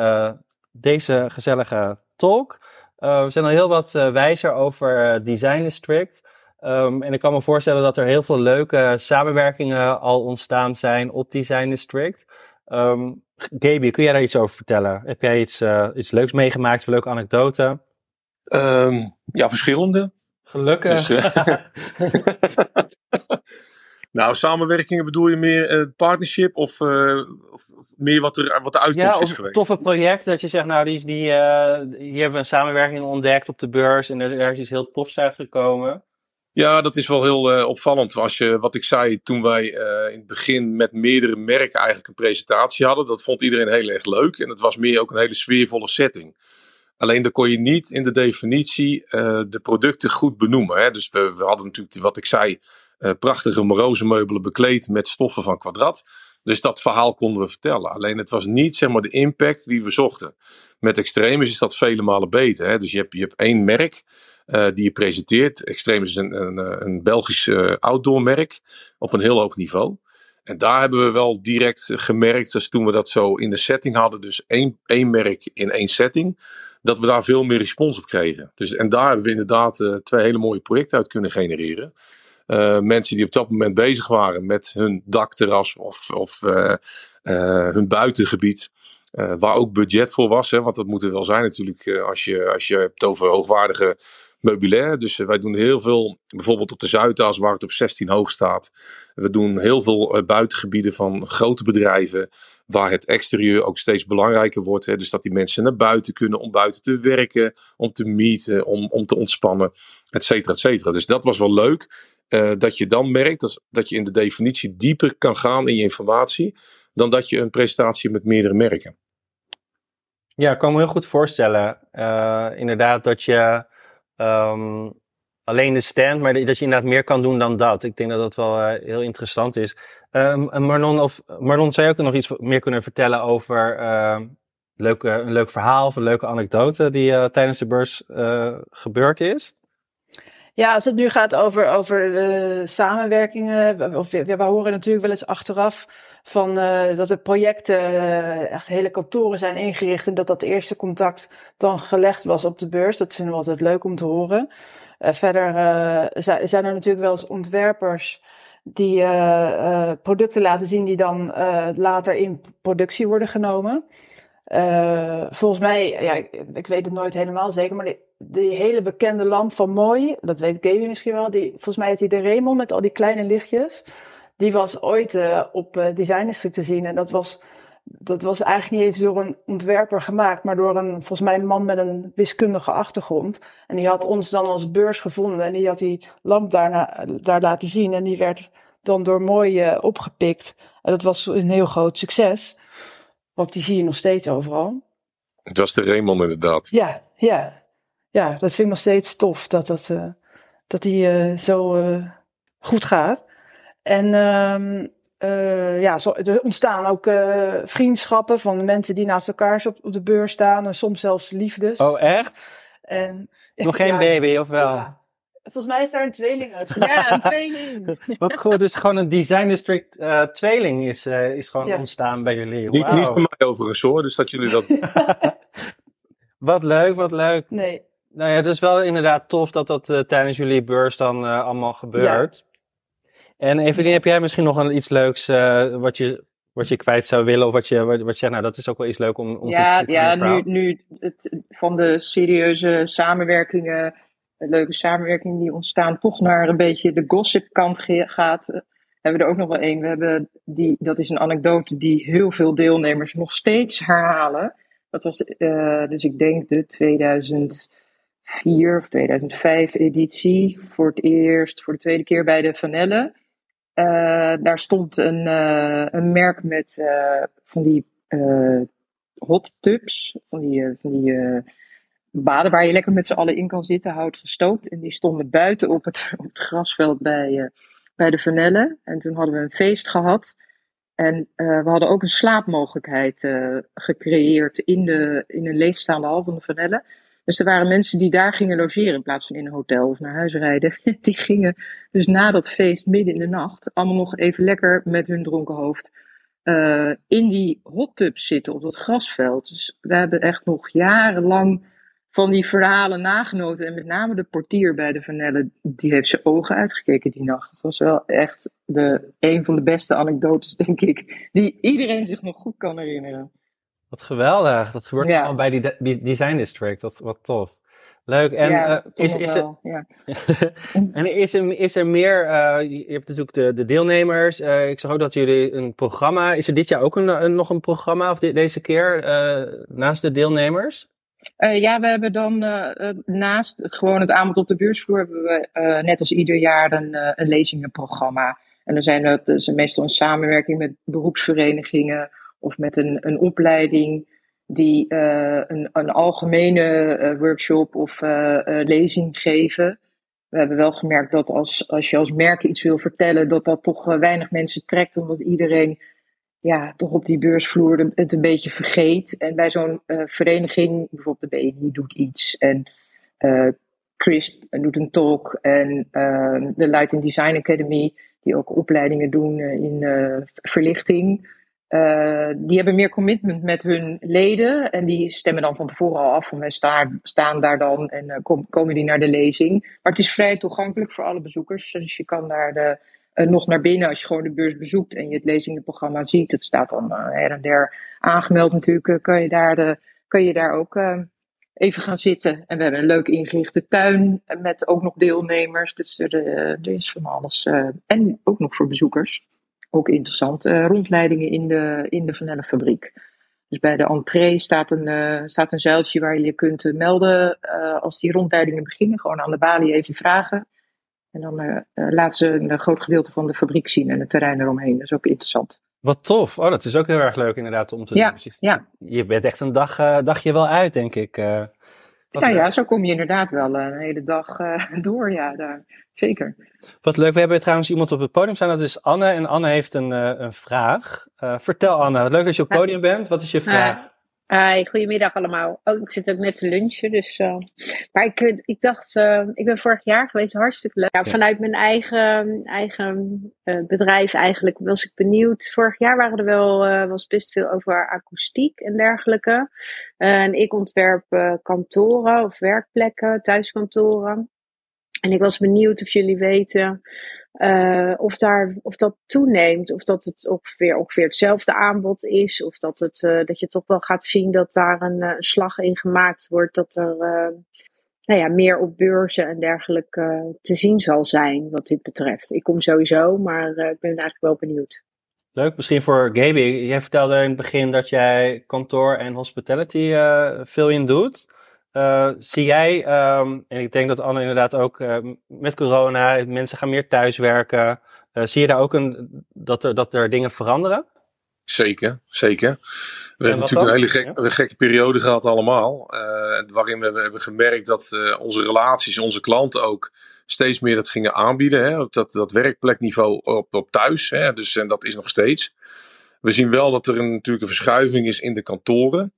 deze gezellige talk. we zijn al heel wat wijzer over Design District. Um, en ik kan me voorstellen dat er heel veel leuke samenwerkingen al ontstaan zijn op Design District. Um, Gaby, kun jij daar iets over vertellen? Heb jij iets, uh, iets leuks meegemaakt, een leuke anekdote? Um, ja, verschillende. Gelukkig. Dus, uh, Nou, samenwerkingen bedoel je meer uh, partnership of, uh, of, meer wat, er, wat de uitkomst ja, is geweest? toffe project dat je zegt, nou, die, die, uh, hier hebben we een samenwerking ontdekt op de beurs en er, er is iets heel tofs uitgekomen. Ja, dat is wel heel opvallend. Als je, wat ik zei, toen wij in het begin met meerdere merken eigenlijk een presentatie hadden, dat vond iedereen heel erg leuk. En het was meer ook een hele sfeervolle setting. Alleen dan kon je niet in de definitie de producten goed benoemen. Hè? Dus we, we hadden natuurlijk, wat ik zei, prachtige moroze meubelen bekleed met stoffen van kwadrat. Dus dat verhaal konden we vertellen. Alleen het was niet zeg maar, de impact die we zochten. Met Extremis is dat vele malen beter. Hè? Dus je hebt, je hebt één merk die je presenteert. Extremis is een, een, eh, een Belgisch uh, outdoor merk op een heel hoog niveau. En daar hebben we wel direct gemerkt, dus toen we dat zo in de setting hadden, dus één, één merk in één setting, dat we daar veel meer respons op kregen. Dus, en daar hebben we inderdaad twee hele mooie projecten uit kunnen genereren. Mensen die op dat moment bezig waren met hun dakterras of, of hun buitengebied. waar ook budget voor was, hè, want dat moet er wel zijn natuurlijk als, je, als je hebt over hoogwaardige meubilair. Dus wij doen heel veel, bijvoorbeeld op de Zuidas waar het op 16 hoog staat. We doen heel veel buitengebieden van grote bedrijven waar het exterieur ook steeds belangrijker wordt. Hè? Dus dat die mensen naar buiten kunnen om buiten te werken, om te meeten, om, om te ontspannen, et cetera, et cetera. Dus dat was wel leuk. Uh, dat je dan merkt dat, dat je in de definitie dieper kan gaan in je informatie dan dat je een presentatie met meerdere merken. Ja, ik kan me heel goed voorstellen. Inderdaad, dat je um, alleen de stand, maar dat je inderdaad meer kan doen dan dat. Ik denk dat dat wel uh, heel interessant is. Um, Marlon, of, Marlon, zou je ook nog iets meer kunnen vertellen over leuke, een leuk verhaal of een leuke anekdote die tijdens de beurs gebeurd is? Ja, als het nu gaat over, over de samenwerkingen, of we, we horen natuurlijk wel eens achteraf van uh, dat de projecten uh, echt hele kantoren zijn ingericht en dat dat eerste contact dan gelegd was op de beurs. Dat vinden we altijd leuk om te horen. Verder zijn er natuurlijk wel eens ontwerpers die producten laten zien die dan later in productie worden genomen. Volgens mij, ja, ik, weet het nooit helemaal zeker, maar die hele bekende lamp van Mooi, dat weet Gaby misschien wel, die, volgens mij heet die de Raymond met al die kleine lichtjes. Die was ooit uh, op uh, te zien en dat was, dat was eigenlijk niet eens door een ontwerper gemaakt, maar door een, volgens mij een man met een wiskundige achtergrond. En die had ons dan als beurs gevonden en die had die lamp daarna, daar laten zien en die werd dan door Mooi opgepikt. En dat was een heel groot succes, want die zie je nog steeds overal. Het was de Raymond inderdaad. Ja, ja ja, dat vind ik nog steeds tof dat, dat, uh, dat die uh, zo uh, goed gaat. En um, ja, zo, er ontstaan ook vriendschappen van mensen die naast elkaar op, op de beurs staan. En soms zelfs liefdes. Oh, echt? En, Nog geen ja, baby, of wel? Ja. Volgens mij is daar een tweeling uit. Ja, een tweeling. Wat goed, dus gewoon een Design District uh, tweeling is, uh, is gewoon ja. ontstaan bij jullie. Wow. Niet, niet voor mij overigens hoor, dus dat jullie dat... wat leuk, wat leuk. Nee, nou ja, het is wel inderdaad tof dat dat uh, tijdens jullie beurs dan uh, allemaal gebeurt. Ja. En Evelien, heb jij misschien nog een, iets leuks uh, wat, je, wat je kwijt zou willen? Of wat je, wat, wat je nou dat is ook wel iets leuk om, om ja, te Ja, nu, nu het, van de serieuze samenwerkingen, leuke samenwerkingen die ontstaan, toch naar een beetje de gossip kant gaat. Hebben we er ook nog wel één. We hebben die, dat is een anekdote die heel veel deelnemers nog steeds herhalen. Dat was, dus ik denk de 2000 2004 of 2005 editie. Voor het eerst, voor de tweede keer bij de Vanelle. Uh, daar stond een, een merk met van die hot tubs. Van die, van die baden waar je lekker met z'n allen in kan zitten, hout gestookt. En die stonden buiten op het, op het grasveld bij, bij de Vanelle. En toen hadden we een feest gehad. En we hadden ook een slaapmogelijkheid gecreëerd in, de, in een leegstaande hal van de Vanelle. Dus er waren mensen die daar gingen logeren in plaats van in een hotel of naar huis rijden. Die gingen dus na dat feest midden in de nacht allemaal nog even lekker met hun dronken hoofd in die hot tub zitten op dat grasveld. Dus we hebben echt nog jarenlang van die verhalen nagenoten. En met name de portier bij de Vanelle, die heeft zijn ogen uitgekeken die nacht. Dat was wel echt de, een van de beste anekdotes, denk ik, die iedereen zich nog goed kan herinneren. Wat geweldig. Dat gebeurt ja. bij die Design District. Dat, wat tof. Leuk. En ja, uh, is, is, er, ja. en is, er, is er meer? Uh, je hebt natuurlijk de, de deelnemers. Uh, ik zag ook dat jullie een programma. Is er dit jaar ook een, een nog een programma of deze keer naast de deelnemers? Ja, we hebben dan naast het, gewoon het aanbod op de beursvloer hebben we net als ieder jaar een, een lezingenprogramma. En dan zijn dat dus meestal een samenwerking met beroepsverenigingen of met een, een opleiding die een, een, algemene workshop of lezing geven. We hebben wel gemerkt dat als, als je als merk iets wil vertellen, dat dat toch weinig mensen trekt, omdat iedereen ja, toch op die beursvloer het een beetje vergeet. En bij zo'n vereniging, bijvoorbeeld de BNI doet iets en CRISP doet een talk en de Light Design Academy, die ook opleidingen doen in verlichting. Uh, die hebben meer commitment met hun leden en die stemmen dan van tevoren al af van wij staan, staan daar dan en uh, kom, komen die naar de lezing. Maar het is vrij toegankelijk voor alle bezoekers, dus je kan daar de, uh, nog naar binnen als je gewoon de beurs bezoekt en je het lezingenprogramma ziet. Het staat dan her en der aangemeld natuurlijk, kan, je daar de, kan je daar ook even gaan zitten. En we hebben een leuk ingerichte tuin met ook nog deelnemers, dus er, is van alles. en ook nog voor bezoekers ook interessant, uh, rondleidingen in de, in de vanillenfabriek. Dus bij de entree staat een, uh, staat een zuiltje waar je je kunt uh, melden als die rondleidingen beginnen. Gewoon aan de balie even vragen. En dan laten ze een groot gedeelte van de fabriek zien en het terrein eromheen. Dat is ook interessant. Wat tof. Oh, dat is ook heel erg leuk inderdaad om te ja, doen. Ja. Je bent echt een dag, dagje wel uit, denk ik. ja, ja, zo kom je inderdaad wel een hele dag door. Ja, daar. Zeker. Wat leuk. We hebben trouwens iemand op het podium staan. Dat is Anne. En Anne heeft een, uh, een vraag. Uh, vertel Anne. Leuk dat je op het podium bent. Wat is je vraag? Hi, goedemiddag allemaal. Oh, ik zit ook net te lunchen, dus. Uh, maar ik, ik dacht, ik ben vorig jaar geweest, hartstikke leuk. Ja, vanuit mijn eigen, eigen bedrijf eigenlijk was ik benieuwd. Vorig jaar waren er wel, was best veel over akoestiek en dergelijke. en ik ontwerp kantoren of werkplekken, thuiskantoren. En ik was benieuwd of jullie weten uh, of, daar, of dat toeneemt. Of dat het ongeveer, ongeveer hetzelfde aanbod is. Of dat, het, uh, dat je toch wel gaat zien dat daar een, een slag in gemaakt wordt. Dat er nou ja, meer op beurzen en dergelijke te zien zal zijn wat dit betreft. Ik kom sowieso, maar ik ben eigenlijk wel benieuwd. Leuk, misschien voor Gaby. Jij vertelde in het begin dat jij kantoor en hospitality veel in doet. Uh, zie jij, um, en ik denk dat Anne inderdaad ook uh, met corona, mensen gaan meer thuiswerken. Uh, zie je daar ook een, dat, er, dat er dingen veranderen? Zeker, zeker. We hebben natuurlijk een hele gek, ja? gekke periode gehad allemaal. waarin we hebben gemerkt dat onze relaties, onze klanten ook steeds meer dat gingen aanbieden. Hè, op dat, dat werkplekniveau op, op thuis. Hè, dus, en dat is nog steeds. We zien wel dat er een, natuurlijk een verschuiving is in de kantoren.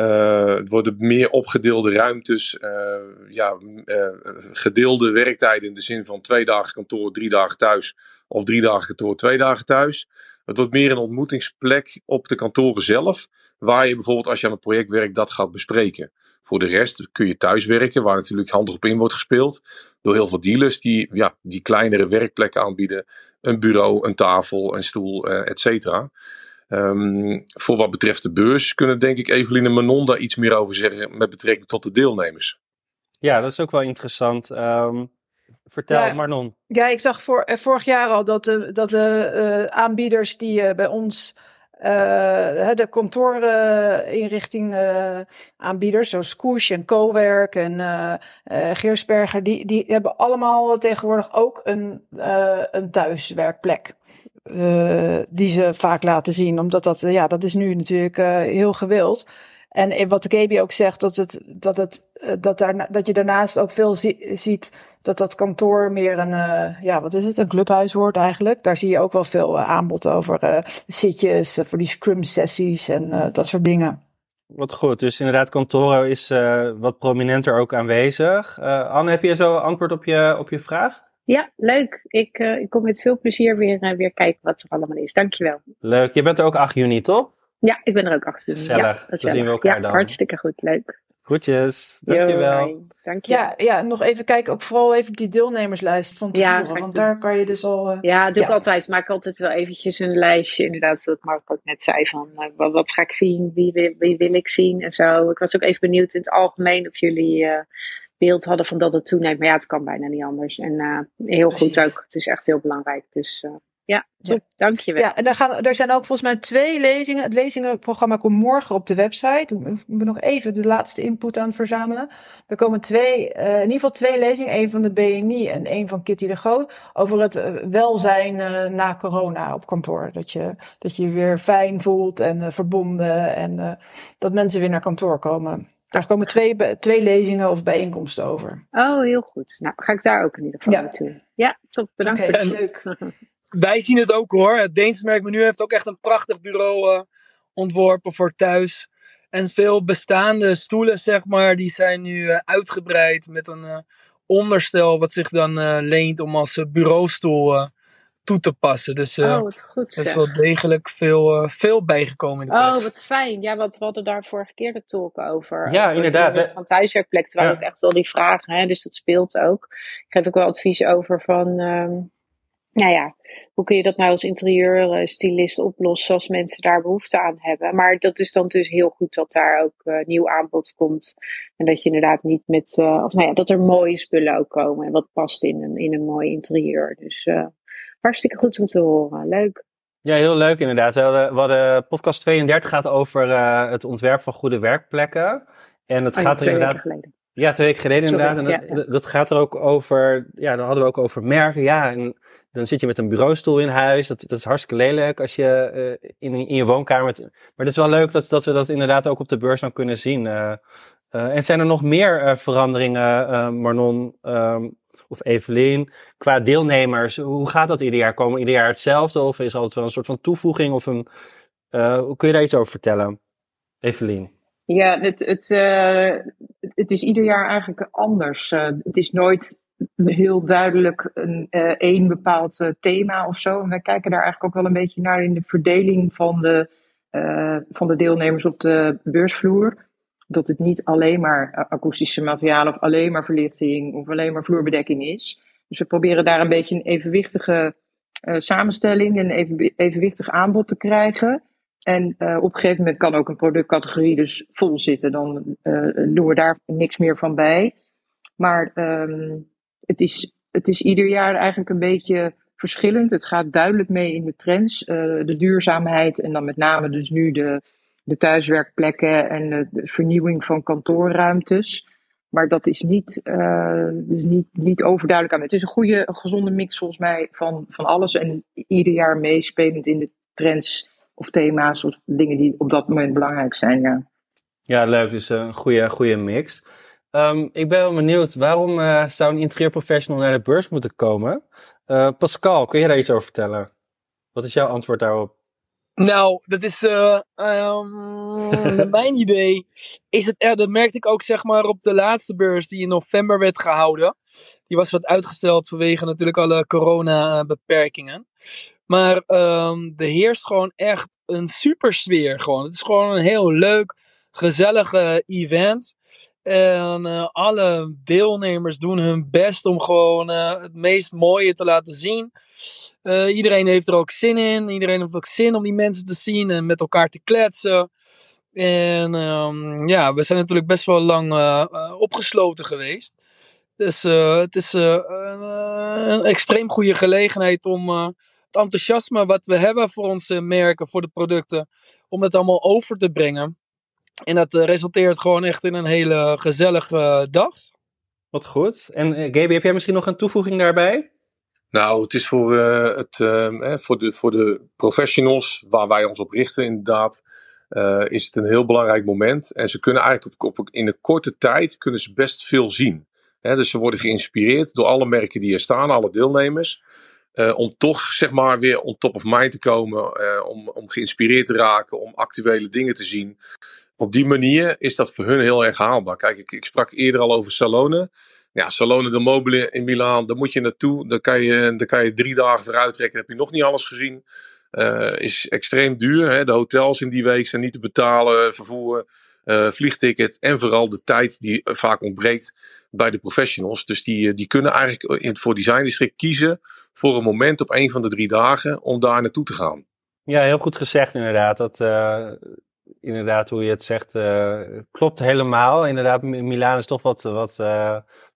Uh, het worden meer opgedeelde ruimtes, uh, ja, uh, gedeelde werktijden in de zin van twee dagen kantoor, drie dagen thuis. Of drie dagen kantoor, twee dagen thuis. Het wordt meer een ontmoetingsplek op de kantoren zelf. Waar je bijvoorbeeld als je aan een project werkt dat gaat bespreken. Voor de rest kun je thuis werken, waar natuurlijk handig op in wordt gespeeld. Door heel veel dealers die, ja, die kleinere werkplekken aanbieden. Een bureau, een tafel, een stoel, et cetera. Um, voor wat betreft de beurs kunnen denk ik Evelien en Manon daar iets meer over zeggen met betrekking tot de deelnemers. Ja, dat is ook wel interessant. Um, vertel, ja, Manon. Ja, ik zag voor, eh, vorig jaar al dat de, dat de uh, aanbieders die uh, bij ons uh, de kantoorinrichting uh, aanbieders, zoals Scoosh en Cowerk en uh, Geersberger, die, die hebben allemaal tegenwoordig ook een, een thuiswerkplek. Uh, die ze vaak laten zien. Omdat dat, uh, ja, dat is nu natuurlijk uh, heel gewild. En wat KB ook zegt, dat, het, dat, het, dat, daar, dat je daarnaast ook veel zie, ziet dat dat kantoor meer een, ja, wat is het, een clubhuis wordt eigenlijk. Daar zie je ook wel veel aanbod over zitjes, voor die scrum sessies en dat soort dingen. Wat goed, dus inderdaad, kantoren is wat prominenter ook aanwezig. Anne, heb je zo antwoord op je, op je vraag? Ja, leuk. Ik, uh, ik kom met veel plezier weer, uh, weer kijken wat er allemaal is. Dankjewel. Leuk. Je bent er ook 8 juni, toch? Ja, ik ben er ook 8 juni. Gezellig. Ja, Dan zien we elkaar ja, dan. hartstikke goed. Leuk. Groetjes. Dankjewel. Yo, dank je. Ja, ja, nog even kijken. Ook vooral even op die deelnemerslijst van tevoren. Ja, want daar kan je dus al... Uh, ja, doe ja. ik altijd. Maak altijd wel eventjes een lijstje. Inderdaad, zoals Mark ook net zei. Van wat, wat, ga ik zien? Wie, wie, wie, wil ik zien? En zo. Ik was ook even benieuwd in het algemeen of jullie beeld hadden van dat het toeneemt. Maar ja, het kan bijna niet anders. En heel goed ook. Het is echt heel belangrijk. Dus ja, top. Ja. Dankjewel. Ja, en daar, gaan, er zijn ook volgens mij twee lezingen. Het lezingenprogramma komt morgen op de website. Ik ben nog even de laatste input aan het verzamelen. Er komen twee, uh, in ieder geval twee lezingen. één van de BNI en één van Kitty de Groot. Over het welzijn uh, na corona op kantoor. Dat je dat je weer fijn voelt en verbonden. En dat mensen weer naar kantoor komen. Daar komen twee, twee lezingen of bijeenkomsten over. Oh, heel goed. Nou, ga ik daar ook in ieder geval ja. naartoe. Ja, top. Bedankt okay, voor Leuk. wij zien het ook hoor. Het Deense merk Menu heeft ook echt een prachtig bureau uh, ontworpen voor thuis. En veel bestaande stoelen, zeg maar, die zijn nu uh, uitgebreid met een uh, onderstel wat zich dan leent om als bureaustoel toe te passen. Dus oh, wat goed, er is wel degelijk veel, veel bijgekomen in de Oh, wat fijn. Ja, want we hadden daar vorige keer de talk over. Ja, inderdaad. Van thuiswerkplek, terwijl ja. ook echt wel die vragen, hè, dus dat speelt ook. Ik geef ook wel advies over van... Um, nou ja, hoe kun je dat nou als interieurstylist oplossen als mensen daar behoefte aan hebben? Maar dat is dan dus heel goed dat daar ook uh, nieuw aanbod komt. En dat je inderdaad niet met, uh, of nou ja, dat er mooie spullen ook komen en wat past in een, in een mooi interieur. Dus uh, hartstikke goed om te horen. Leuk. Ja, heel leuk inderdaad. We hadden, we hadden podcast 32 gaat over het ontwerp van goede werkplekken. En het oh, gaat er inderdaad. Geleden. Ja, twee weken geleden Sorry, inderdaad. En ja, dat, dat, gaat er ook over. Ja, dan hadden we ook over merken. Ja, en dan zit je met een bureaustoel in huis. Dat, dat is hartstikke lelijk als je uh, in, in je woonkamer. Maar het is wel leuk dat, dat we dat inderdaad ook op de beurs dan kunnen zien. Uh, en zijn er nog meer veranderingen, Marnon um, of Evelien, qua deelnemers? Hoe gaat dat ieder jaar? Komen ieder jaar hetzelfde? Of is altijd wel een soort van toevoeging? Of een, kun je daar iets over vertellen, Evelien? Ja, het, het, het is ieder jaar eigenlijk anders. het is nooit heel duidelijk een uh, één bepaald thema of zo. En wij kijken daar eigenlijk ook wel een beetje naar in de verdeling van de, van de deelnemers op de beursvloer. Dat het niet alleen maar akoestische materialen of alleen maar verlichting of alleen maar vloerbedekking is. Dus we proberen daar een beetje een evenwichtige samenstelling, een even, evenwichtig aanbod te krijgen. En op een gegeven moment kan ook een productcategorie dus vol zitten. Dan doen we daar niks meer van bij. Maar um, het is, het is ieder jaar eigenlijk een beetje verschillend. Het gaat duidelijk mee in de trends. De duurzaamheid en dan met name dus nu de, de thuiswerkplekken en de, vernieuwing van kantoorruimtes. Maar dat is niet, uh, dus niet, niet overduidelijk aan. Het is een goede, gezonde mix volgens mij van, van alles. En ieder jaar meespelend in de trends of thema's of dingen die op dat moment belangrijk zijn. Ja, ja leuk. Dus een goede, goede mix. Um, ik ben wel benieuwd, waarom uh, zou een interieurprofessional naar de beurs moeten komen? Pascal, kun je daar iets over vertellen? Wat is jouw antwoord daarop? Nou, dat is uh, um, mijn idee. Is het, ja, dat merkte ik ook zeg maar op de laatste beurs die in november werd gehouden. Die was wat uitgesteld vanwege natuurlijk alle corona-beperkingen. Maar um, er heerst gewoon echt een super sfeer. Gewoon. Het is gewoon een heel leuk, gezellig event. En uh, alle deelnemers doen hun best om gewoon uh, het meest mooie te laten zien. Uh, iedereen heeft er ook zin in. Iedereen heeft ook zin om die mensen te zien en met elkaar te kletsen. En um, ja, we zijn natuurlijk best wel lang opgesloten geweest. Dus het is een extreem goede gelegenheid om het enthousiasme wat we hebben voor onze merken, voor de producten, om het allemaal over te brengen. En dat uh, resulteert gewoon echt in een hele gezellige uh, dag. Wat goed. En uh, Gaby, heb jij misschien nog een toevoeging daarbij? Nou, het is voor, het, ehm, voor, de, voor de professionals waar wij ons op richten, inderdaad, is het een heel belangrijk moment. En ze kunnen eigenlijk op, op, in de korte tijd kunnen ze best veel zien. dus ze worden geïnspireerd door alle merken die er staan, alle deelnemers. om toch zeg maar weer on top of mind te komen, om, om geïnspireerd te raken, om actuele dingen te zien op die manier is dat voor hun heel erg haalbaar. Kijk, ik, ik sprak eerder al over Salone. Ja, Salone de Mobile in Milaan, daar moet je naartoe. Daar kan je, daar kan je drie dagen vooruit trekken. heb je nog niet alles gezien. Uh, is extreem duur. Hè? De hotels in die week zijn niet te betalen. Vervoer, uh, vliegticket en vooral de tijd die vaak ontbreekt bij de professionals. Dus die, die kunnen eigenlijk in, voor Design District kiezen voor een moment op een van de drie dagen om daar naartoe te gaan. Ja, heel goed gezegd inderdaad. Dat, inderdaad, hoe je het zegt, klopt helemaal. Inderdaad, Milaan is toch wat, wat,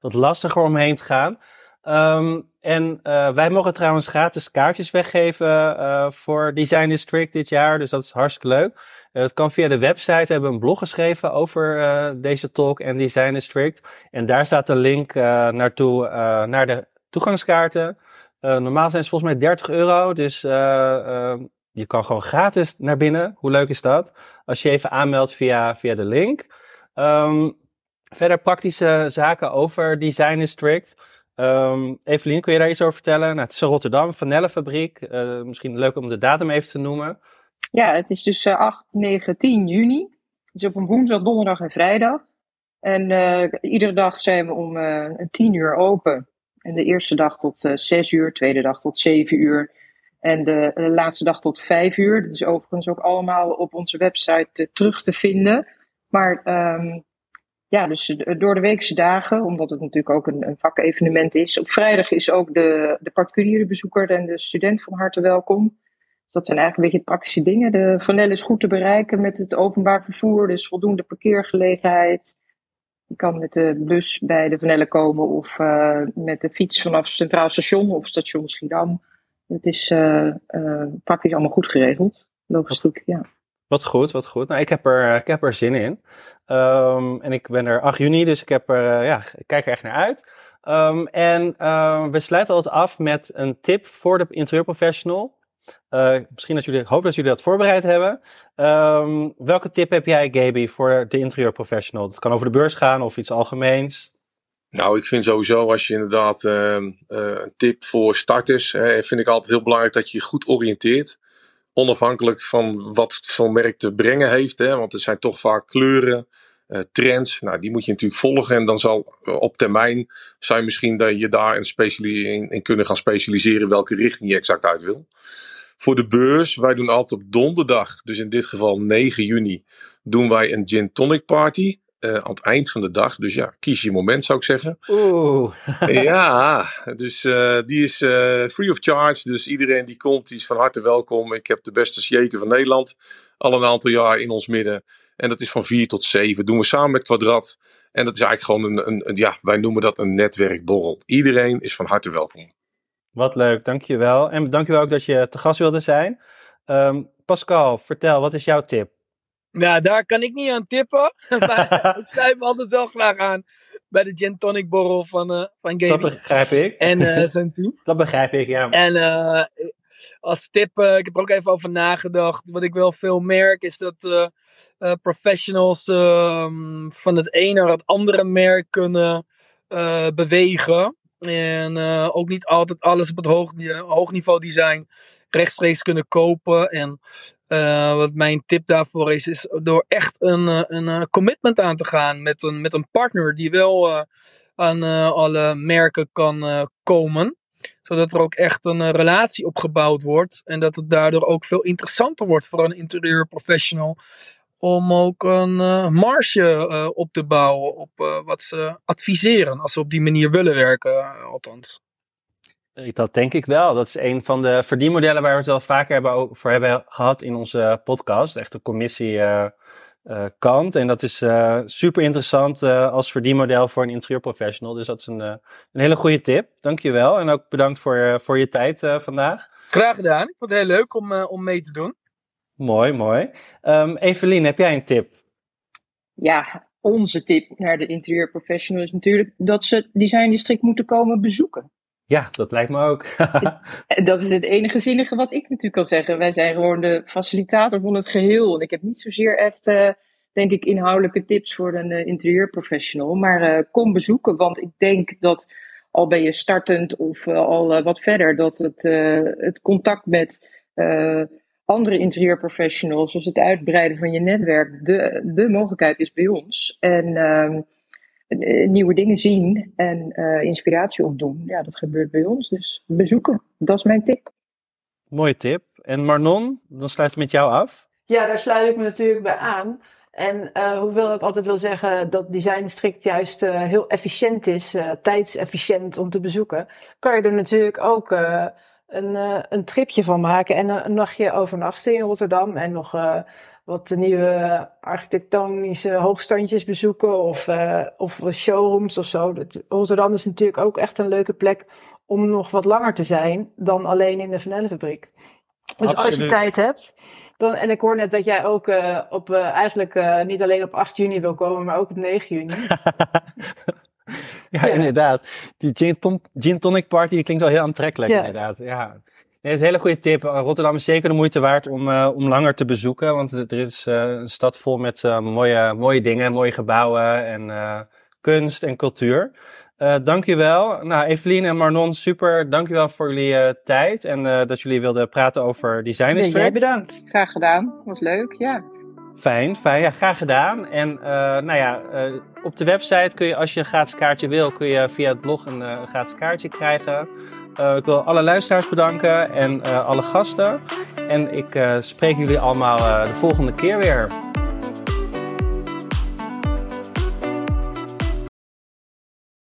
wat lastiger om heen te gaan. Um, en uh, wij mogen trouwens gratis kaartjes weggeven uh, voor Design District dit jaar. Dus dat is hartstikke leuk. Uh, dat kan via de website. We hebben een blog geschreven over deze talk en Design District. En daar staat een link naartoe naar de toegangskaarten. normaal zijn ze volgens mij 30 euro. Dus je kan gewoon gratis naar binnen. Hoe leuk is dat? Als je even aanmeldt via, via de link. Um, verder praktische zaken over Design District. Um, Evelien, kun je daar iets over vertellen? Nou, het is Rotterdam, Vanellenfabriek. Uh, misschien leuk om de datum even te noemen. Ja, het is dus uh, 8, 9, 10 juni. Het is op een woensdag, donderdag en vrijdag. En uh, iedere dag zijn we om uh, 10 uur open. En de eerste dag tot uh, 6 uur, tweede dag tot 7 uur. En de, de, laatste dag tot 5 uur. Dat is overigens ook allemaal op onze website terug te vinden. Maar um, ja, dus door de weekse dagen, omdat het natuurlijk ook een, een vakevenement is. Op vrijdag is ook de, de particuliere bezoeker en de student van harte welkom. Dus dat zijn eigenlijk een beetje praktische dingen. De Vanelle is goed te bereiken met het openbaar vervoer, dus voldoende parkeergelegenheid. Je kan met de bus bij de Vanelle komen of met de fiets vanaf Centraal Station of Station Schiedam. Het is uh, uh, praktisch allemaal goed geregeld. Logistiek, ja. Wat goed, wat goed. Nou, ik heb er, ik heb er zin in. Um, en ik ben er 8 juni, dus ik, heb er, uh, ja, kijk er echt naar uit. Um, en uh, we sluiten altijd af met een tip voor de interieurprofessional. Misschien dat jullie, hoop dat jullie dat voorbereid hebben. Welke tip heb jij, Gaby, voor de interieurprofessional? Het kan over de beurs gaan of iets algemeens. Nou, ik vind sowieso als je inderdaad een tip voor starters, vind ik altijd heel belangrijk dat je je goed oriënteert onafhankelijk van wat zo'n merk te brengen heeft. Hè, want er zijn toch vaak kleuren, uh, trends. Nou, die moet je natuurlijk volgen. En dan zal uh, op termijn zijn misschien dat je daar in, in, in, kunnen gaan specialiseren welke richting je exact uit wil. Voor de beurs, wij doen altijd op donderdag, dus in dit geval 9 juni, doen wij een gin tonic party. Uh, aan het eind van de dag. Dus ja, kies je moment zou ik zeggen. Oeh. ja, dus uh, die is uh, free of charge. Dus iedereen die komt, die is van harte welkom. Ik heb de beste shaker van Nederland al een aantal jaar in ons midden. En dat is van 4 tot 7. Doen we samen met Kwadrat. En dat is eigenlijk gewoon een, een, een, ja, wij noemen dat een netwerkborrel. Iedereen is van harte welkom. Wat leuk, dankjewel. En dankjewel ook dat je te gast wilde zijn. Um, Pascal, vertel, wat is jouw tip? Nou, daar kan ik niet aan tippen. maar ik sluit me altijd wel graag aan bij de gin tonic borrel van, uh, van Gaby. Dat begrijp ik. En uh, zijn team. Dat begrijp ik, ja. En uh, als tip, ik heb er ook even over nagedacht. Wat ik wel veel merk is dat professionals ehm, van het ene naar het andere merk kunnen bewegen. En ook niet altijd alles op het hoog, hoog niveau design rechtstreeks kunnen kopen. En uh, wat mijn tip daarvoor is, is door echt een, eh, een, eh, commitment aan te gaan met een, met een partner die wel aan alle merken kan komen. Zodat er ook echt een relatie opgebouwd wordt. En dat het daardoor ook veel interessanter wordt voor een interieurprofessional. Om ook een marge op te bouwen op wat ze adviseren. Als ze op die manier willen werken, althans. Dat denk ik wel. Dat is een van de verdienmodellen waar we het wel vaker hebben voor hebben gehad in onze podcast. Echt de commissie uh, uh, kant. En dat is uh, super interessant als verdienmodel voor een interieurprofessional. Dus dat is een, een hele goede tip. Dankjewel. En ook bedankt voor, voor je tijd vandaag. Graag gedaan. Ik vond het heel leuk om, om mee te doen. Mooi, mooi. Um, Evelien, heb jij een tip? Ja, onze tip naar de interieurprofessional is natuurlijk dat ze het design district moeten komen bezoeken. Ja, dat lijkt me ook. dat is het enige zinnige wat ik natuurlijk kan zeggen. Wij zijn gewoon de facilitator van het geheel. En ik heb niet zozeer echt, uh, denk ik, inhoudelijke tips voor een uh, interieurprofessional. Maar uh, kom bezoeken, want ik denk dat al ben je startend of al wat verder, dat het, het contact met andere interieurprofessionals, zoals het uitbreiden van je netwerk, de, de mogelijkheid is bij ons. En ehm, eh, nieuwe dingen zien en uh, inspiratie opdoen. Ja, dat gebeurt bij ons. Dus bezoeken, dat is mijn tip. Mooie tip. En Marnon, dan sluit ik met jou af. Ja, daar sluit ik me natuurlijk bij aan. En uh, hoewel ik altijd wil zeggen dat design strikt juist uh, heel efficiënt is, uh, tijdsefficiënt om te bezoeken, kan je er natuurlijk ook een, een tripje van maken en een nachtje overnachten in Rotterdam en nog wat nieuwe architectonische hoogstandjes bezoeken of, uh, of showrooms of zo. Dat, Rotterdam is natuurlijk ook echt een leuke plek om nog wat langer te zijn dan alleen in de vanillefabriek. Dus als je tijd hebt. Dan, en ik hoor net dat jij ook uh, op, uh, eigenlijk niet alleen op 8 juni wil komen, maar ook op 9 juni. ja, ja, inderdaad. Die gin, ton, gin tonic party klinkt wel heel aantrekkelijk, ja. inderdaad. Ja. Nee, dat is een hele goede tip. Rotterdam is zeker de moeite waard om, om langer te bezoeken. Want er is een stad vol met mooie, mooie dingen, mooie gebouwen en kunst en cultuur. Uh, dankjewel. Nou, Evelien en Marnon, super. Dankjewel voor jullie uh, tijd en uh, dat jullie wilden praten over Design District. Jij bedankt. Graag gedaan. Was leuk, ja. Fijn, fijn. Ja, graag gedaan. En nou ja, op de website kun je, als je een gratis kaartje wil, kun je via het blog een gratis kaartje krijgen. Ik wil alle luisteraars bedanken en alle gasten. En ik spreek jullie allemaal de volgende keer weer.